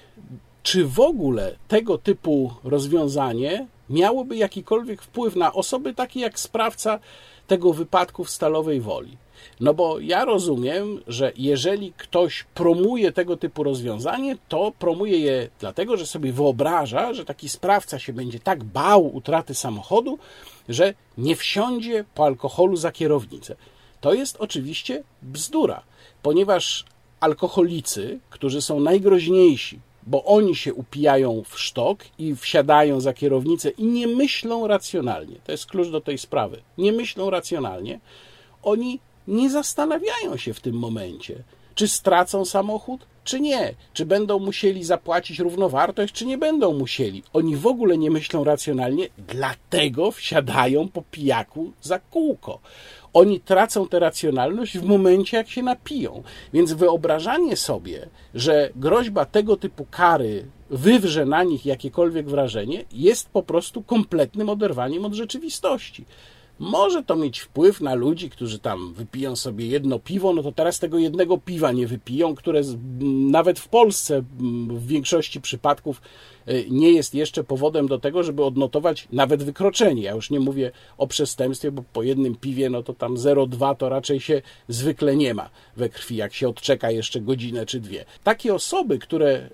A: czy w ogóle tego typu rozwiązanie miałoby jakikolwiek wpływ na osoby takie jak sprawca tego wypadku w Stalowej Woli. No bo ja rozumiem, że jeżeli ktoś promuje tego typu rozwiązanie, to promuje je dlatego, że sobie wyobraża, że taki sprawca się będzie tak bał utraty samochodu, że nie wsiądzie po alkoholu za kierownicę. To jest oczywiście bzdura, ponieważ alkoholicy, którzy są najgroźniejsi, bo oni się upijają w sztok i wsiadają za kierownicę i nie myślą racjonalnie. To jest klucz do tej sprawy. Nie myślą racjonalnie. Oni nie zastanawiają się w tym momencie, czy stracą samochód, czy nie, czy będą musieli zapłacić równowartość, czy nie będą musieli. Oni w ogóle nie myślą racjonalnie, dlatego wsiadają po pijaku za kółko. Oni tracą tę racjonalność w momencie, jak się napiją. Więc wyobrażanie sobie, że groźba tego typu kary wywrze na nich jakiekolwiek wrażenie, jest po prostu kompletnym oderwaniem od rzeczywistości. Może to mieć wpływ na ludzi, którzy tam wypiją sobie jedno piwo, no to teraz tego jednego piwa nie wypiją, które nawet w Polsce w większości przypadków e, nie jest jeszcze powodem do tego, żeby odnotować nawet wykroczenie. Ja już nie mówię o przestępstwie, bo po jednym piwie, no to tam 0,2 to raczej się zwykle nie ma we krwi, jak się odczeka jeszcze godzinę czy dwie. Takie osoby, które e,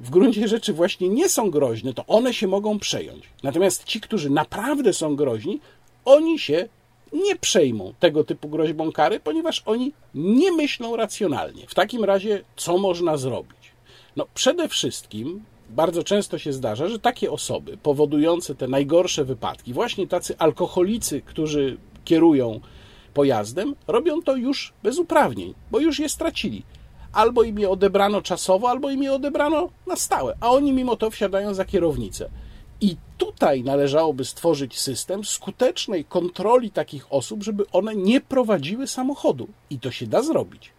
A: w gruncie rzeczy właśnie nie są groźne, to one się mogą przejąć. Natomiast ci, którzy naprawdę są groźni, oni się nie przejmą tego typu groźbą kary, ponieważ oni nie myślą racjonalnie. W takim razie, co można zrobić? No, przede wszystkim bardzo często się zdarza, że takie osoby powodujące te najgorsze wypadki, właśnie tacy alkoholicy, którzy kierują pojazdem, robią to już bez uprawnień, bo już je stracili. Albo im je odebrano czasowo, albo im je odebrano na stałe, a oni mimo to wsiadają za kierownicę. I tu tutaj należałoby stworzyć system skutecznej kontroli takich osób, żeby one nie prowadziły samochodu. I to się da zrobić.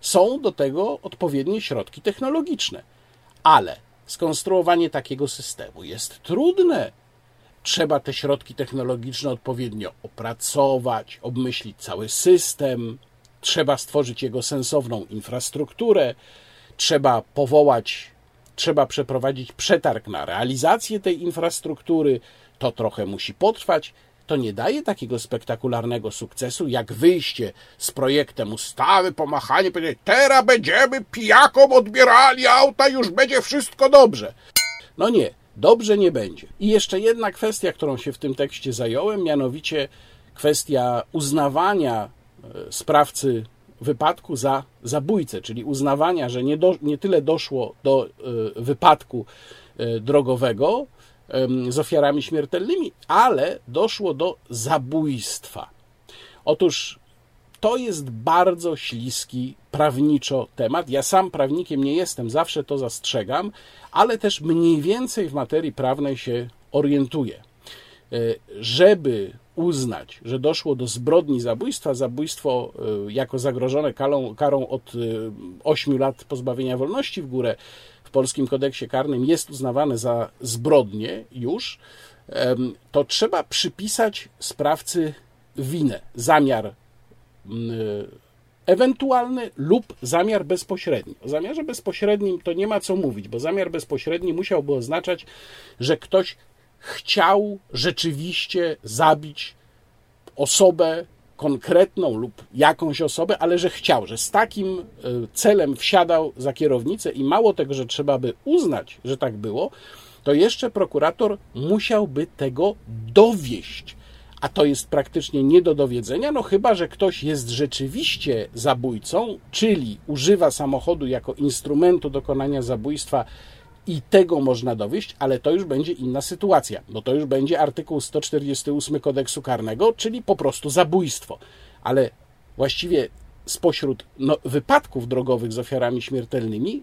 A: Są do tego odpowiednie środki technologiczne, ale skonstruowanie takiego systemu jest trudne. Trzeba te środki technologiczne odpowiednio opracować, obmyślić cały system, trzeba stworzyć jego sensowną infrastrukturę, trzeba powołać, trzeba przeprowadzić przetarg na realizację tej infrastruktury. To trochę musi potrwać. To nie daje takiego spektakularnego sukcesu, jak wyjście z projektem ustawy, pomachanie, powiedzieć, teraz będziemy pijakom odbierali auta, już będzie wszystko dobrze. No nie, dobrze nie będzie. I jeszcze jedna kwestia, którą się w tym tekście zająłem, mianowicie kwestia uznawania e, sprawcy wypadku za zabójcę, czyli uznawania, że nie, do, nie tyle doszło do y, wypadku y, drogowego z ofiarami śmiertelnymi, ale doszło do zabójstwa. Otóż to jest bardzo śliski prawniczo temat. Ja sam prawnikiem nie jestem, zawsze to zastrzegam, ale też mniej więcej w materii prawnej się orientuję. Żeby uznać, że doszło do zbrodni zabójstwa, zabójstwo y, jako zagrożone karą, karą od 8 y, lat pozbawienia wolności w górę w polskim kodeksie karnym jest uznawane za zbrodnię już, to trzeba przypisać sprawcy winę, zamiar y, ewentualny lub zamiar bezpośredni. O zamiarze bezpośrednim to nie ma co mówić, bo zamiar bezpośredni musiałby oznaczać, że ktoś chciał rzeczywiście zabić osobę konkretną lub jakąś osobę, ale że chciał, że z takim e, celem wsiadał za kierownicę i mało tego, że trzeba by uznać, że tak było, to jeszcze prokurator musiałby tego dowieść. A to jest praktycznie nie do dowiedzenia, no chyba, że ktoś jest rzeczywiście zabójcą, czyli używa samochodu jako instrumentu dokonania zabójstwa i tego można dowieść, ale to już będzie inna sytuacja, bo to już będzie artykuł 148 kodeksu karnego, czyli po prostu zabójstwo. Ale właściwie spośród no, wypadków drogowych z ofiarami śmiertelnymi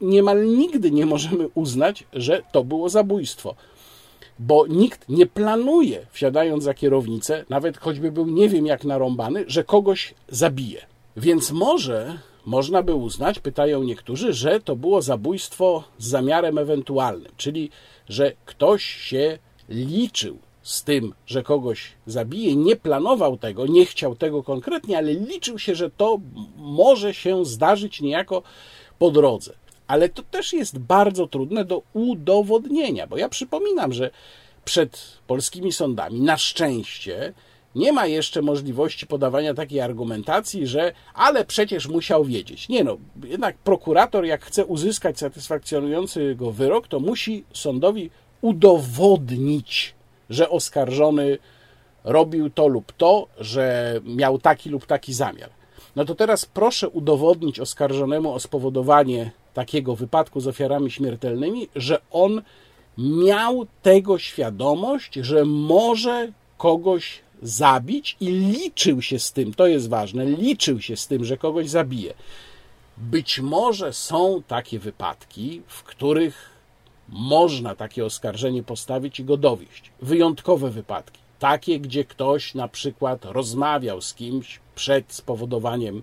A: niemal nigdy nie możemy uznać, że to było zabójstwo. Bo nikt nie planuje, wsiadając za kierownicę, nawet choćby był nie wiem jak narąbany, że kogoś zabije. Więc może można by uznać, pytają niektórzy, że to było zabójstwo z zamiarem ewentualnym, czyli że ktoś się liczył z tym, że kogoś zabije, nie planował tego, nie chciał tego konkretnie, ale liczył się, że to może się zdarzyć niejako po drodze. Ale to też jest bardzo trudne do udowodnienia, bo ja przypominam, że przed polskimi sądami na szczęście nie ma jeszcze możliwości podawania takiej argumentacji, że ale przecież musiał wiedzieć. Nie no, jednak prokurator, jak chce uzyskać satysfakcjonujący go wyrok, to musi sądowi udowodnić, że oskarżony robił to lub to, że miał taki lub taki zamiar. No to teraz proszę udowodnić oskarżonemu o spowodowanie takiego wypadku z ofiarami śmiertelnymi, że on miał tego świadomość, że może kogoś zabić i liczył się z tym, to jest ważne, liczył się z tym, że kogoś zabije. Być może są takie wypadki, w których można takie oskarżenie postawić i go dowieść. Wyjątkowe wypadki. Takie, gdzie ktoś na przykład rozmawiał z kimś przed spowodowaniem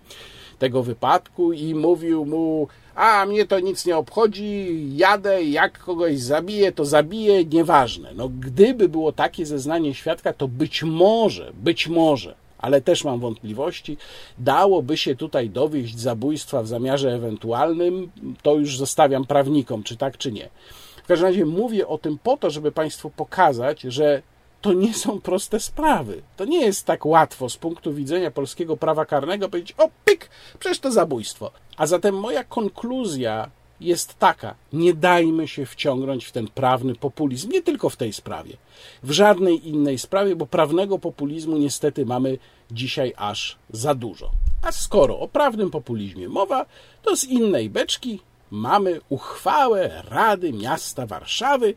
A: tego wypadku i mówił mu, a mnie to nic nie obchodzi, jadę, jak kogoś zabiję, to zabiję, nieważne. No, gdyby było takie zeznanie świadka, to być może, być może, ale też mam wątpliwości, dałoby się tutaj dowieść zabójstwa w zamiarze ewentualnym, to już zostawiam prawnikom, czy tak, czy nie. W każdym razie mówię o tym po to, żeby Państwu pokazać, że to nie są proste sprawy. To nie jest tak łatwo z punktu widzenia polskiego prawa karnego powiedzieć, o pik, przecież to zabójstwo. A zatem moja konkluzja jest taka: nie dajmy się wciągnąć w ten prawny populizm, nie tylko w tej sprawie, w żadnej innej sprawie, bo prawnego populizmu niestety mamy dzisiaj aż za dużo. A skoro o prawnym populizmie mowa, to z innej beczki mamy uchwałę Rady Miasta Warszawy,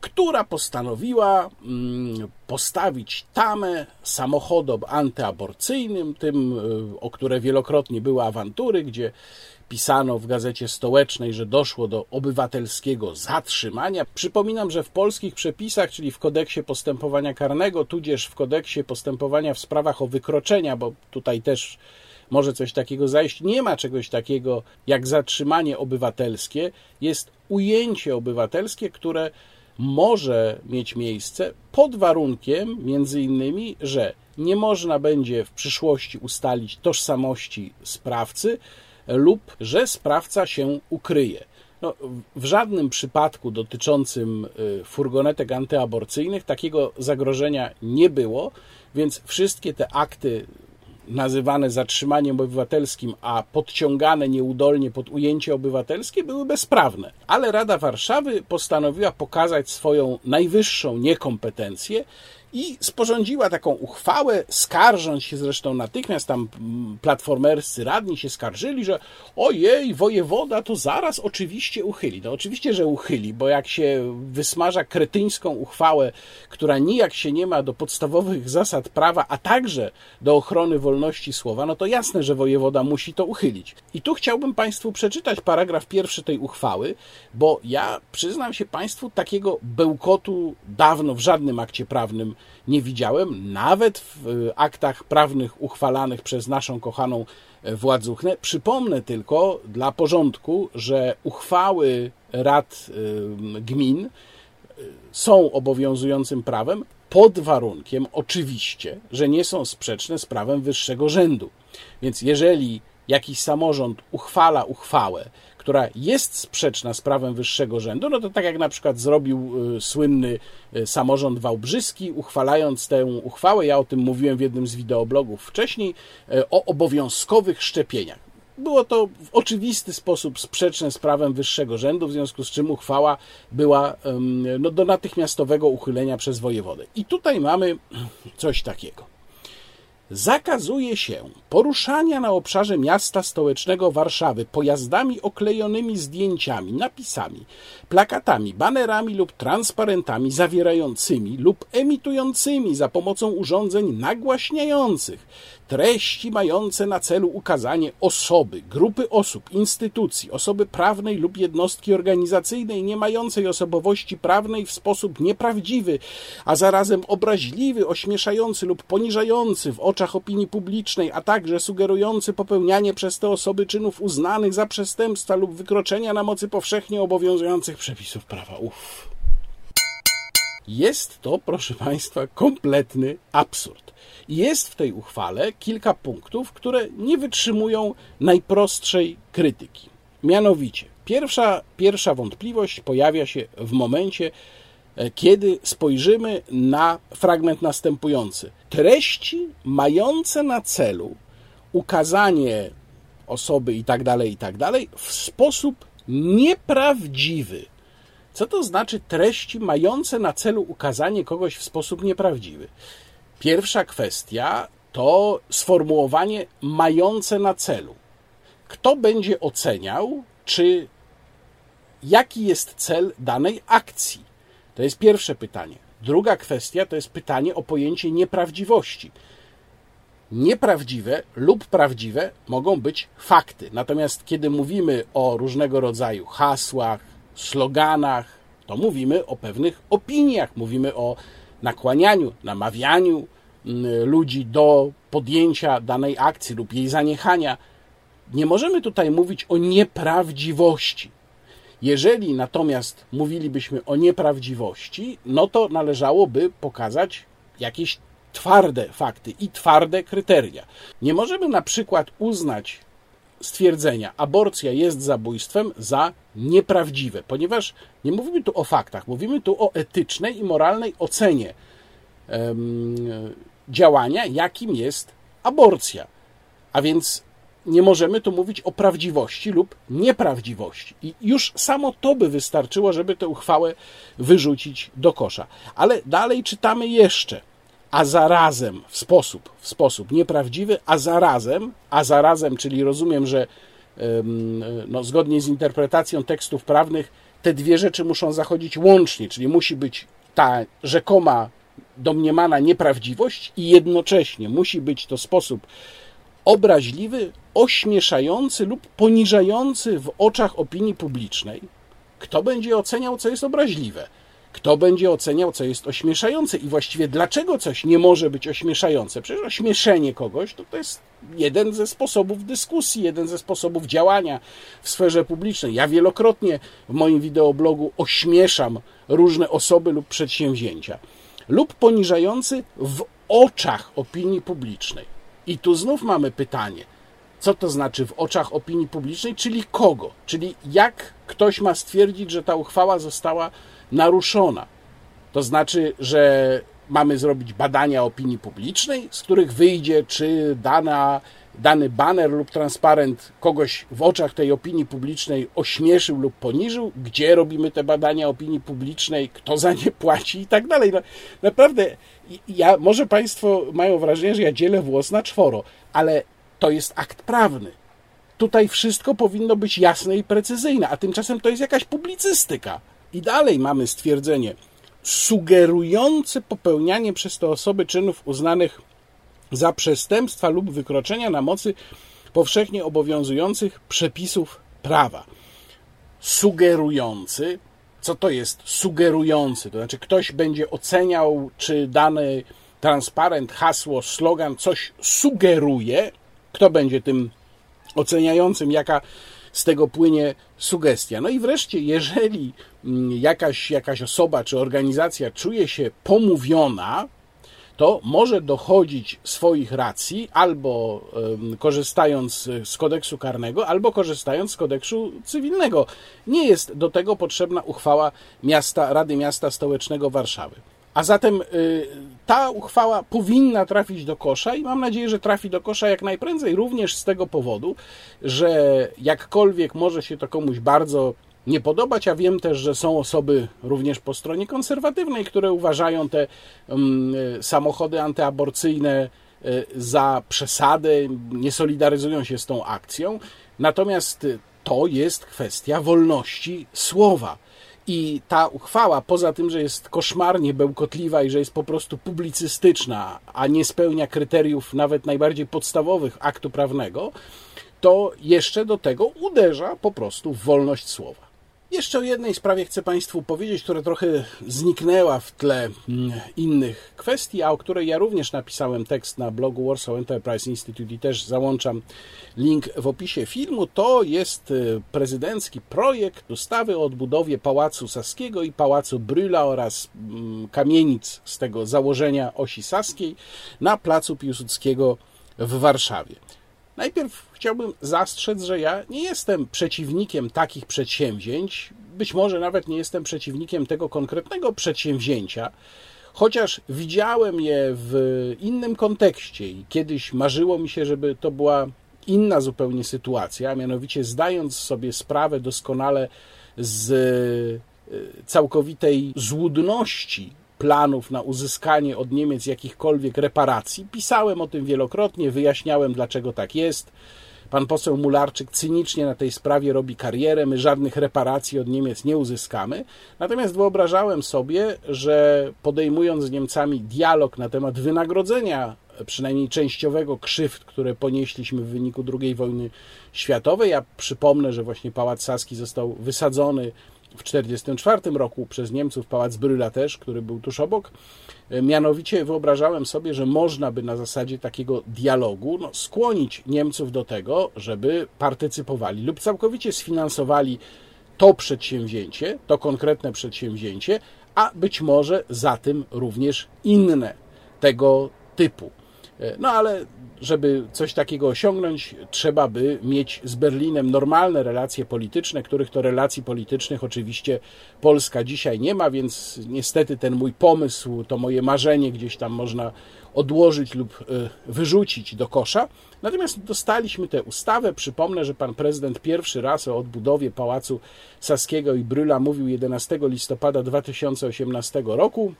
A: która postanowiła mm, postawić tamę samochodom antyaborcyjnym, tym, y, o które wielokrotnie były awantury, gdzie pisano w gazecie stołecznej, że doszło do obywatelskiego zatrzymania. Przypominam, że w polskich przepisach, czyli w kodeksie postępowania karnego, tudzież w kodeksie postępowania w sprawach o wykroczenia, bo tutaj też może coś takiego zajść, nie ma czegoś takiego jak zatrzymanie obywatelskie, jest ujęcie obywatelskie, które może mieć miejsce pod warunkiem, między innymi, że nie można będzie w przyszłości ustalić tożsamości sprawcy lub że sprawca się ukryje. No, w żadnym przypadku dotyczącym y, furgonetek antyaborcyjnych takiego zagrożenia nie było, więc wszystkie te akty nazywane zatrzymaniem obywatelskim, a podciągane nieudolnie pod ujęcie obywatelskie, były bezprawne. Ale Rada Warszawy postanowiła pokazać swoją najwyższą niekompetencję i sporządziła taką uchwałę, skarżąc się zresztą natychmiast, tam mm, platformerscy radni się skarżyli, że ojej, wojewoda to zaraz oczywiście uchyli. No oczywiście, że uchyli, bo jak się wysmaża kretyńską uchwałę, która nijak się nie ma do podstawowych zasad prawa, a także do ochrony wolności słowa, no to jasne, że wojewoda musi to uchylić. I tu chciałbym Państwu przeczytać paragraf pierwszy tej uchwały, bo ja przyznam się Państwu, takiego bełkotu dawno w żadnym akcie prawnym nie widziałem, nawet w aktach prawnych uchwalanych przez naszą kochaną władzuchnę. Przypomnę tylko dla porządku, że uchwały rad gmin są obowiązującym prawem pod warunkiem oczywiście, że nie są sprzeczne z prawem wyższego rzędu. Więc jeżeli jakiś samorząd uchwala uchwałę, która jest sprzeczna z prawem wyższego rzędu, no to tak jak na przykład zrobił y, słynny y, samorząd wałbrzyski, uchwalając tę uchwałę, ja o tym mówiłem w jednym z wideoblogów wcześniej, y, o obowiązkowych szczepieniach. Było to w oczywisty sposób sprzeczne z prawem wyższego rzędu, w związku z czym uchwała była no, do natychmiastowego uchylenia przez wojewodę. I tutaj mamy coś takiego zakazuje się poruszania na obszarze miasta stołecznego Warszawy pojazdami oklejonymi zdjęciami, napisami, plakatami, banerami lub transparentami zawierającymi lub emitującymi za pomocą urządzeń nagłaśniających treści mające na celu ukazanie osoby, grupy osób, instytucji, osoby prawnej lub jednostki organizacyjnej nie mającej osobowości prawnej w sposób nieprawdziwy, a zarazem obraźliwy, ośmieszający lub poniżający w oczach opinii publicznej, a także sugerujący popełnianie przez te osoby czynów uznanych za przestępstwa lub wykroczenia na mocy powszechnie obowiązujących przepisów prawa. Uff. Jest to, proszę Państwa, kompletny absurd. Jest w tej uchwale kilka punktów, które nie wytrzymują najprostszej krytyki. Mianowicie, pierwsza, pierwsza wątpliwość pojawia się w momencie, e, kiedy spojrzymy na fragment następujący. Treści mające na celu ukazanie osoby i tak dalej, i tak dalej, w sposób nieprawdziwy. Co to znaczy treści mające na celu ukazanie kogoś w sposób nieprawdziwy? Pierwsza kwestia to sformułowanie mające na celu. Kto będzie oceniał, czy jaki jest cel danej akcji? To jest pierwsze pytanie. Druga kwestia to jest pytanie o pojęcie nieprawdziwości. Nieprawdziwe lub prawdziwe mogą być fakty. Natomiast kiedy mówimy o różnego rodzaju hasłach, sloganach, to mówimy o pewnych opiniach, mówimy o nakłanianiu, namawianiu mm, ludzi do podjęcia danej akcji lub jej zaniechania. Nie możemy tutaj mówić o nieprawdziwości. Jeżeli natomiast mówilibyśmy o nieprawdziwości, no to należałoby pokazać jakieś twarde fakty i twarde kryteria. Nie możemy na przykład uznać stwierdzenia aborcja jest zabójstwem za nieprawdziwe, ponieważ nie mówimy tu o faktach, mówimy tu o etycznej i moralnej ocenie działania, jakim jest aborcja. A więc nie możemy tu mówić o prawdziwości lub nieprawdziwości. I już samo to by wystarczyło, żeby tę uchwałę wyrzucić do kosza. Ale dalej czytamy jeszcze a zarazem w sposób, w sposób nieprawdziwy, a zarazem, a zarazem, czyli rozumiem, że no, zgodnie z interpretacją tekstów prawnych, te dwie rzeczy muszą zachodzić łącznie, czyli musi być ta rzekoma domniemana nieprawdziwość i jednocześnie musi być to sposób obraźliwy, ośmieszający lub poniżający w oczach opinii publicznej. Kto będzie oceniał, co jest obraźliwe? Kto będzie oceniał, co jest ośmieszające i właściwie dlaczego coś nie może być ośmieszające? Przecież ośmieszenie kogoś to, to jest jeden ze sposobów dyskusji, jeden ze sposobów działania w sferze publicznej. Ja wielokrotnie w moim wideoblogu ośmieszam różne osoby lub przedsięwzięcia. Lub poniżający w oczach opinii publicznej. I tu znów mamy pytanie. Co to znaczy w oczach opinii publicznej, czyli kogo? Czyli jak ktoś ma stwierdzić, że ta uchwała została naruszona. To znaczy, że mamy zrobić badania opinii publicznej, z których wyjdzie, czy dana, dany baner lub transparent kogoś w oczach tej opinii publicznej ośmieszył lub poniżył, gdzie robimy te badania opinii publicznej, kto za nie płaci i tak dalej. No, naprawdę, ja, może Państwo mają wrażenie, że ja dzielę włos na czworo, ale to jest akt prawny. Tutaj wszystko powinno być jasne i precyzyjne, a tymczasem to jest jakaś publicystyka. I dalej mamy stwierdzenie sugerujące popełnianie przez te osoby czynów uznanych za przestępstwa lub wykroczenia na mocy powszechnie obowiązujących przepisów prawa. Sugerujący, co to jest sugerujący? To znaczy, ktoś będzie oceniał, czy dany transparent, hasło, slogan coś sugeruje. Kto będzie tym oceniającym, jaka z tego płynie sugestia. No i wreszcie, jeżeli mm, jakaś, jakaś osoba czy organizacja czuje się pomówiona, to może dochodzić swoich racji albo korzystając z kodeksu karnego, albo korzystając z kodeksu cywilnego. Nie jest do tego potrzebna uchwała miasta, Rady Miasta Stołecznego Warszawy. A zatem y, ta uchwała powinna trafić do kosza i mam nadzieję, że trafi do kosza jak najprędzej, również z tego powodu, że jakkolwiek może się to komuś bardzo nie podobać, a wiem też, że są osoby również po stronie konserwatywnej, które uważają te um, samochody antyaborcyjne y, za przesadę, nie solidaryzują się z tą akcją. Natomiast to jest kwestia wolności słowa. I ta uchwała, poza tym, że jest koszmarnie bełkotliwa i że jest po prostu publicystyczna, a nie spełnia kryteriów nawet najbardziej podstawowych aktu prawnego, to jeszcze do tego uderza po prostu w wolność słowa. Jeszcze o jednej sprawie chcę Państwu powiedzieć, która trochę zniknęła w tle mm, innych kwestii, a o której ja również napisałem tekst na blogu Warsaw Enterprise Institute i też załączam link w opisie filmu. To jest y, prezydencki projekt ustawy o odbudowie Pałacu Saskiego i Pałacu Bryla oraz mm, kamienic z tego założenia osi saskiej na placu Piłsudskiego w Warszawie. Najpierw chciałbym zastrzec, że ja nie jestem przeciwnikiem takich przedsięwzięć, być może nawet nie jestem przeciwnikiem tego konkretnego przedsięwzięcia, chociaż widziałem je w innym kontekście i kiedyś marzyło mi się, żeby to była inna zupełnie sytuacja, a mianowicie zdając sobie sprawę doskonale z e, całkowitej złudności planów na uzyskanie od Niemiec jakichkolwiek reparacji. Pisałem o tym wielokrotnie, wyjaśniałem, dlaczego tak jest. Pan poseł Mularczyk cynicznie na tej sprawie robi karierę, my żadnych reparacji od Niemiec nie uzyskamy. Natomiast wyobrażałem sobie, że podejmując z Niemcami dialog na temat wynagrodzenia przynajmniej częściowego krzywd, które ponieśliśmy w wyniku II wojny światowej. Ja przypomnę, że właśnie Pałac Saski został wysadzony w 1944 roku przez Niemców Pałac Bryla też, który był tuż obok. E, mianowicie wyobrażałem sobie, że można by na zasadzie takiego dialogu no, skłonić Niemców do tego, żeby partycypowali lub całkowicie sfinansowali to przedsięwzięcie, to konkretne przedsięwzięcie, a być może za tym również inne tego typu. E, no ale żeby coś takiego osiągnąć, trzeba by mieć z Berlinem normalne relacje polityczne, których to relacji politycznych oczywiście Polska dzisiaj nie ma, więc niestety ten mój pomysł, to moje marzenie gdzieś tam można odłożyć lub e, wyrzucić do kosza. Natomiast dostaliśmy tę ustawę. Przypomnę, że pan prezydent pierwszy raz o odbudowie Pałacu Saskiego i Bryla mówił 11 listopada 2018 roku.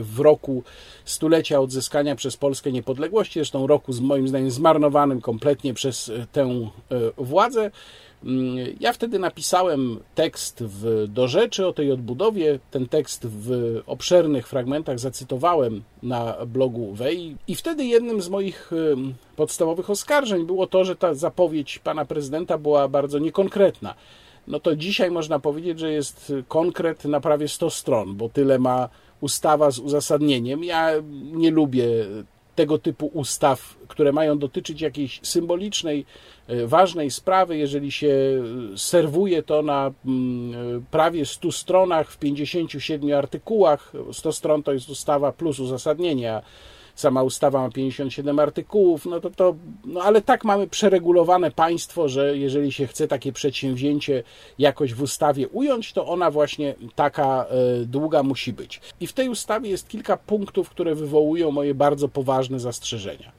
A: W roku stulecia odzyskania przez Polskę niepodległości, zresztą roku z moim zdaniem zmarnowanym kompletnie przez tę władzę. Mm, ja wtedy napisałem tekst w, do rzeczy o tej odbudowie. Ten tekst w obszernych fragmentach zacytowałem na blogu Wej i wtedy jednym z moich podstawowych oskarżeń było to, że ta zapowiedź pana prezydenta była bardzo niekonkretna. No to dzisiaj można powiedzieć, że jest konkret na prawie 100 stron, bo tyle ma ustawa z uzasadnieniem. Ja nie lubię tego typu ustaw, które mają dotyczyć jakiejś symbolicznej, e, ważnej sprawy, jeżeli się serwuje to na mm, prawie 100 stronach, w 57 artykułach, 100 stron to jest ustawa plus uzasadnienie, sama ustawa ma 57 artykułów, no to to, no ale tak mamy przeregulowane państwo, że jeżeli się chce takie przedsięwzięcie jakoś w ustawie ująć, to ona właśnie taka e, długa musi być. I w tej ustawie jest kilka punktów, które wywołują moje bardzo poważne zastrzeżenia.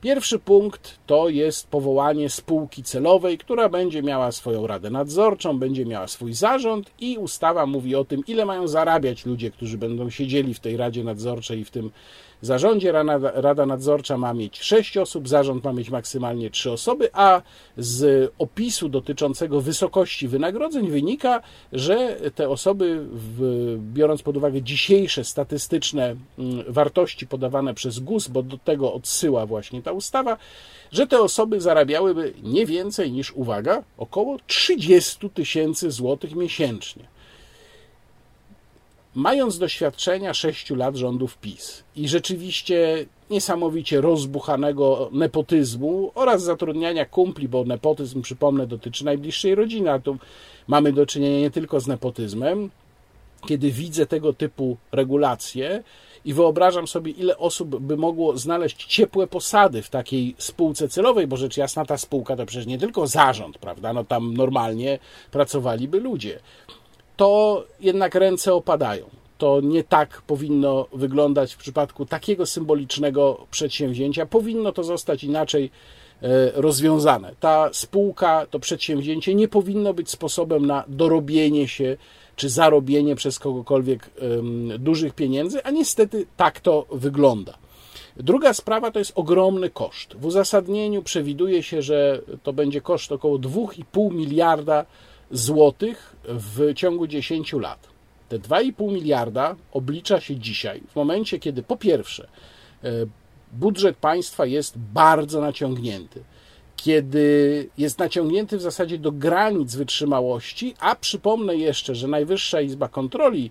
A: Pierwszy punkt to jest powołanie spółki celowej, która będzie miała swoją radę nadzorczą, będzie miała swój zarząd i ustawa mówi o tym, ile mają zarabiać ludzie, którzy będą siedzieli w tej radzie nadzorczej i w tym zarządzie. Rada Nadzorcza ma mieć 6 osób, zarząd ma mieć maksymalnie 3 osoby, a z opisu dotyczącego wysokości wynagrodzeń wynika, że te osoby, biorąc pod uwagę dzisiejsze statystyczne mm, wartości podawane przez GUS, bo do tego odsyła właśnie ta ustawa, że te osoby zarabiałyby nie więcej niż, uwaga, około 30 tysięcy złotych miesięcznie mając doświadczenia sześciu lat rządów PiS i rzeczywiście niesamowicie rozbuchanego nepotyzmu oraz zatrudniania kumpli, bo nepotyzm, przypomnę, dotyczy najbliższej rodziny, a tu mamy do czynienia nie tylko z nepotyzmem, kiedy widzę tego typu regulacje i wyobrażam sobie, ile osób by mogło znaleźć ciepłe posady w takiej spółce celowej, bo rzecz jasna ta spółka to przecież nie tylko zarząd, prawda? No tam normalnie pracowaliby ludzie to jednak ręce opadają. To nie tak powinno wyglądać w przypadku takiego symbolicznego przedsięwzięcia. Powinno to zostać inaczej e, rozwiązane. Ta spółka, to przedsięwzięcie nie powinno być sposobem na dorobienie się czy zarobienie przez kogokolwiek dużych pieniędzy, a niestety tak to wygląda. Druga sprawa to jest ogromny koszt. W uzasadnieniu przewiduje się, że to będzie koszt około 2,5 miliarda złotych w ciągu 10 lat. Te 2,5 miliarda oblicza się dzisiaj, w momencie, kiedy po pierwsze e, budżet państwa jest bardzo naciągnięty, kiedy jest naciągnięty w zasadzie do granic wytrzymałości, a przypomnę jeszcze, że Najwyższa Izba Kontroli,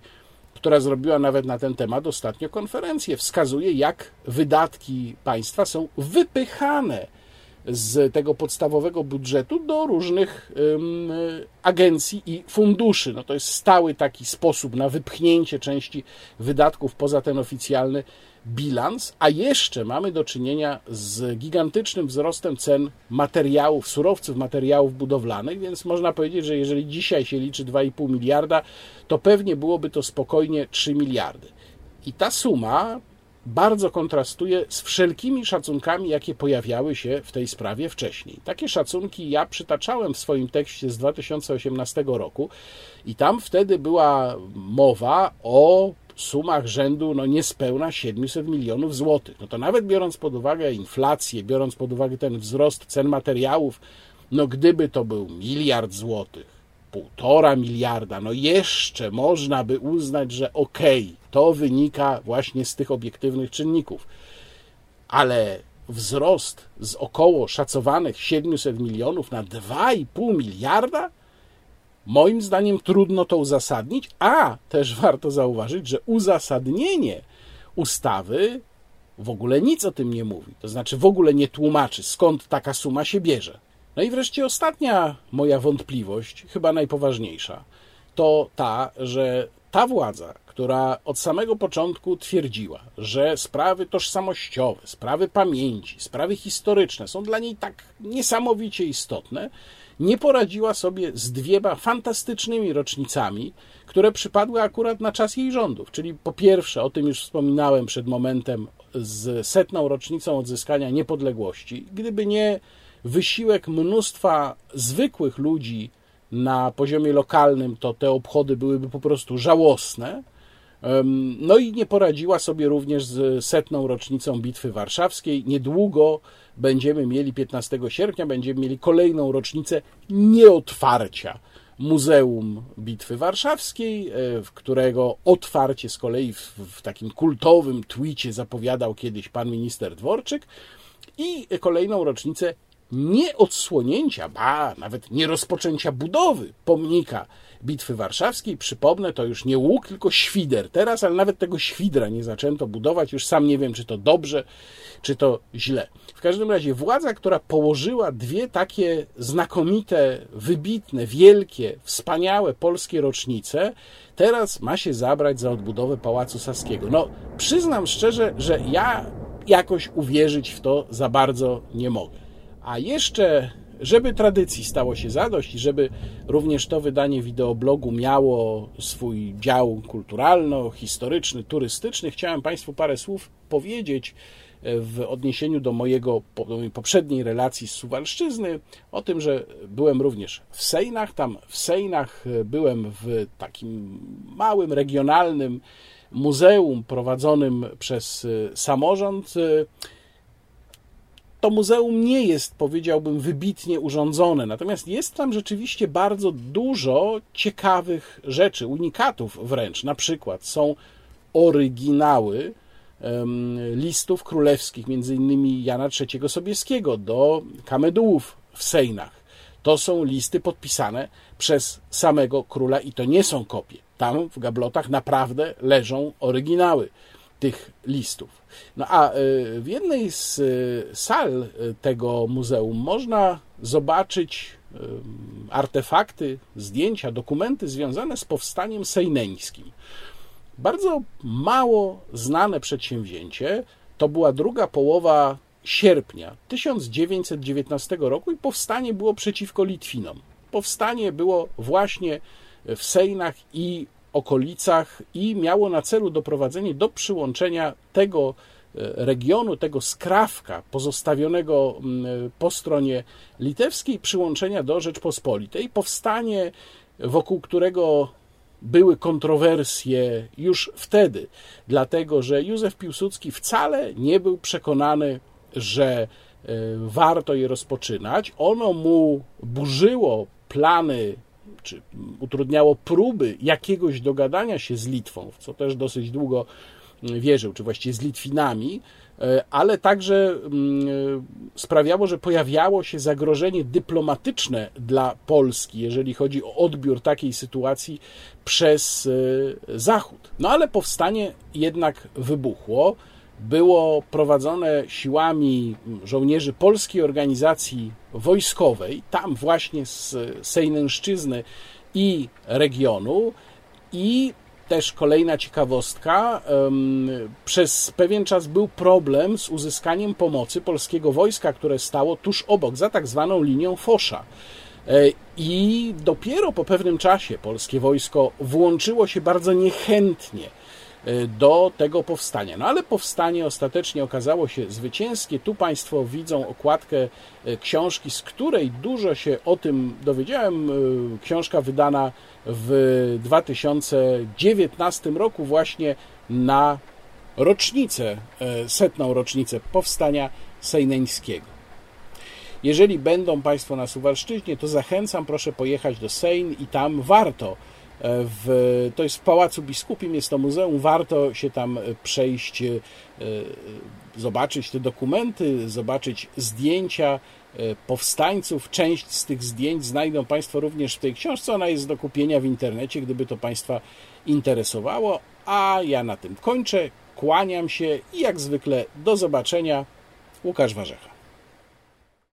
A: która zrobiła nawet na ten temat ostatnio konferencję, wskazuje, jak wydatki państwa są wypychane z tego podstawowego budżetu do różnych agencji i funduszy. No to jest stały taki sposób na wypchnięcie części wydatków poza ten oficjalny bilans, a jeszcze mamy do czynienia z gigantycznym wzrostem cen materiałów, surowców, materiałów budowlanych, więc można powiedzieć, że jeżeli dzisiaj się liczy 2,5 miliarda, to pewnie byłoby to spokojnie 3 miliardy. I ta suma bardzo kontrastuje z wszelkimi szacunkami, jakie pojawiały się w tej sprawie wcześniej. Takie szacunki ja przytaczałem w swoim tekście z 2018 roku i tam wtedy była mowa o sumach rzędu no niespełna 700 milionów złotych. No to nawet biorąc pod uwagę inflację, biorąc pod uwagę ten wzrost cen materiałów, no gdyby to był miliard złotych, półtora miliarda, no jeszcze można by uznać, że okej, okay, to wynika właśnie z tych obiektywnych czynników. Ale wzrost z około szacowanych 700 milionów na 2,5 miliarda? Moim zdaniem trudno to uzasadnić, a też warto zauważyć, że uzasadnienie ustawy w ogóle nic o tym nie mówi. To znaczy w ogóle nie tłumaczy, skąd taka suma się bierze. No i wreszcie ostatnia moja wątpliwość, chyba najpoważniejsza, to ta, że ta władza, która od samego początku twierdziła, że sprawy tożsamościowe, sprawy pamięci, sprawy historyczne są dla niej tak niesamowicie istotne, nie poradziła sobie z dwiema fantastycznymi rocznicami, które przypadły akurat na czas jej rządów. Czyli po pierwsze, o tym już wspominałem przed momentem, z setną rocznicą odzyskania niepodległości. Gdyby nie wysiłek mnóstwa zwykłych ludzi na poziomie lokalnym, to te obchody byłyby po prostu żałosne. No i nie poradziła sobie również z setną rocznicą Bitwy Warszawskiej. Niedługo będziemy mieli 15 sierpnia, będziemy mieli kolejną rocznicę nieotwarcia Muzeum Bitwy Warszawskiej, e, którego otwarcie z kolei w, w takim kultowym twicie zapowiadał kiedyś pan minister Dworczyk i kolejną rocznicę nie odsłonięcia, ba, nawet nie rozpoczęcia budowy pomnika Bitwy Warszawskiej. Przypomnę, to już nie łuk, tylko świder teraz, ale nawet tego świdra nie zaczęto budować. Już sam nie wiem, czy to dobrze, czy to źle. W każdym razie władza, która położyła dwie takie znakomite, wybitne, wielkie, wspaniałe polskie rocznice, teraz ma się zabrać za odbudowę Pałacu Saskiego. No, przyznam szczerze, że ja jakoś uwierzyć w to za bardzo nie mogę. A jeszcze, żeby tradycji stało się zadość i żeby również to wydanie wideoblogu miało swój dział kulturalno-historyczny, turystyczny, chciałem Państwu parę słów powiedzieć e, w odniesieniu do, mojego, do mojej poprzedniej relacji z Suwalszczyzny, o tym, że byłem również w Sejnach. Tam w Sejnach e, byłem w takim małym, regionalnym muzeum prowadzonym przez e, samorząd to muzeum nie jest, powiedziałbym, wybitnie urządzone, natomiast jest tam rzeczywiście bardzo dużo ciekawych rzeczy, unikatów wręcz. Na przykład są oryginały listów królewskich, między innymi Jana III Sobieskiego do kamedułów w Sejnach. To są listy podpisane przez samego króla i to nie są kopie. Tam w gablotach naprawdę leżą oryginały tych listów. No a e, w jednej z e, sal e, tego muzeum można zobaczyć artefakty, zdjęcia, dokumenty związane z powstaniem sejneńskim. Bardzo mało znane przedsięwzięcie to była druga połowa sierpnia 1919 roku i powstanie było przeciwko Litwinom. Powstanie było właśnie w Sejnach i okolicach i miało na celu doprowadzenie do przyłączenia tego e, regionu, tego skrawka pozostawionego po stronie litewskiej, przyłączenia do Rzeczpospolitej. Powstanie, wokół którego były kontrowersje już wtedy, dlatego że Józef Piłsudski wcale nie był przekonany, że e, warto je rozpoczynać. Ono mu burzyło plany czy utrudniało próby jakiegoś dogadania się z Litwą, w co też dosyć długo mm, wierzył, czy właściwie z Litwinami, e, ale także mm, sprawiało, że pojawiało się zagrożenie dyplomatyczne dla Polski, jeżeli chodzi o odbiór takiej sytuacji przez e, Zachód. No ale powstanie jednak wybuchło było prowadzone siłami żołnierzy Polskiej Organizacji Wojskowej, tam właśnie z Sejnęszczyzny i regionu i też kolejna ciekawostka, przez pewien czas był problem z uzyskaniem pomocy polskiego wojska, które stało tuż obok, za tak zwaną linią Fosza. E, I dopiero po pewnym czasie polskie wojsko włączyło się bardzo niechętnie do tego powstania. No ale powstanie ostatecznie okazało się zwycięskie. Tu Państwo widzą okładkę e, książki, z której dużo się o tym dowiedziałem. E, książka wydana w 2019 roku właśnie na rocznicę, setną rocznicę powstania sejneńskiego. Jeżeli będą Państwo na Suwalszczyźnie, to zachęcam, proszę pojechać do Sejn i tam warto w, to jest w Pałacu Biskupim, jest to muzeum, warto się tam przejść, e, zobaczyć te dokumenty, zobaczyć zdjęcia e, powstańców. Część z tych zdjęć znajdą Państwo również w tej książce, ona jest do kupienia w internecie, gdyby to Państwa interesowało. A ja na tym kończę, kłaniam się i jak zwykle do zobaczenia. Łukasz Warzecha.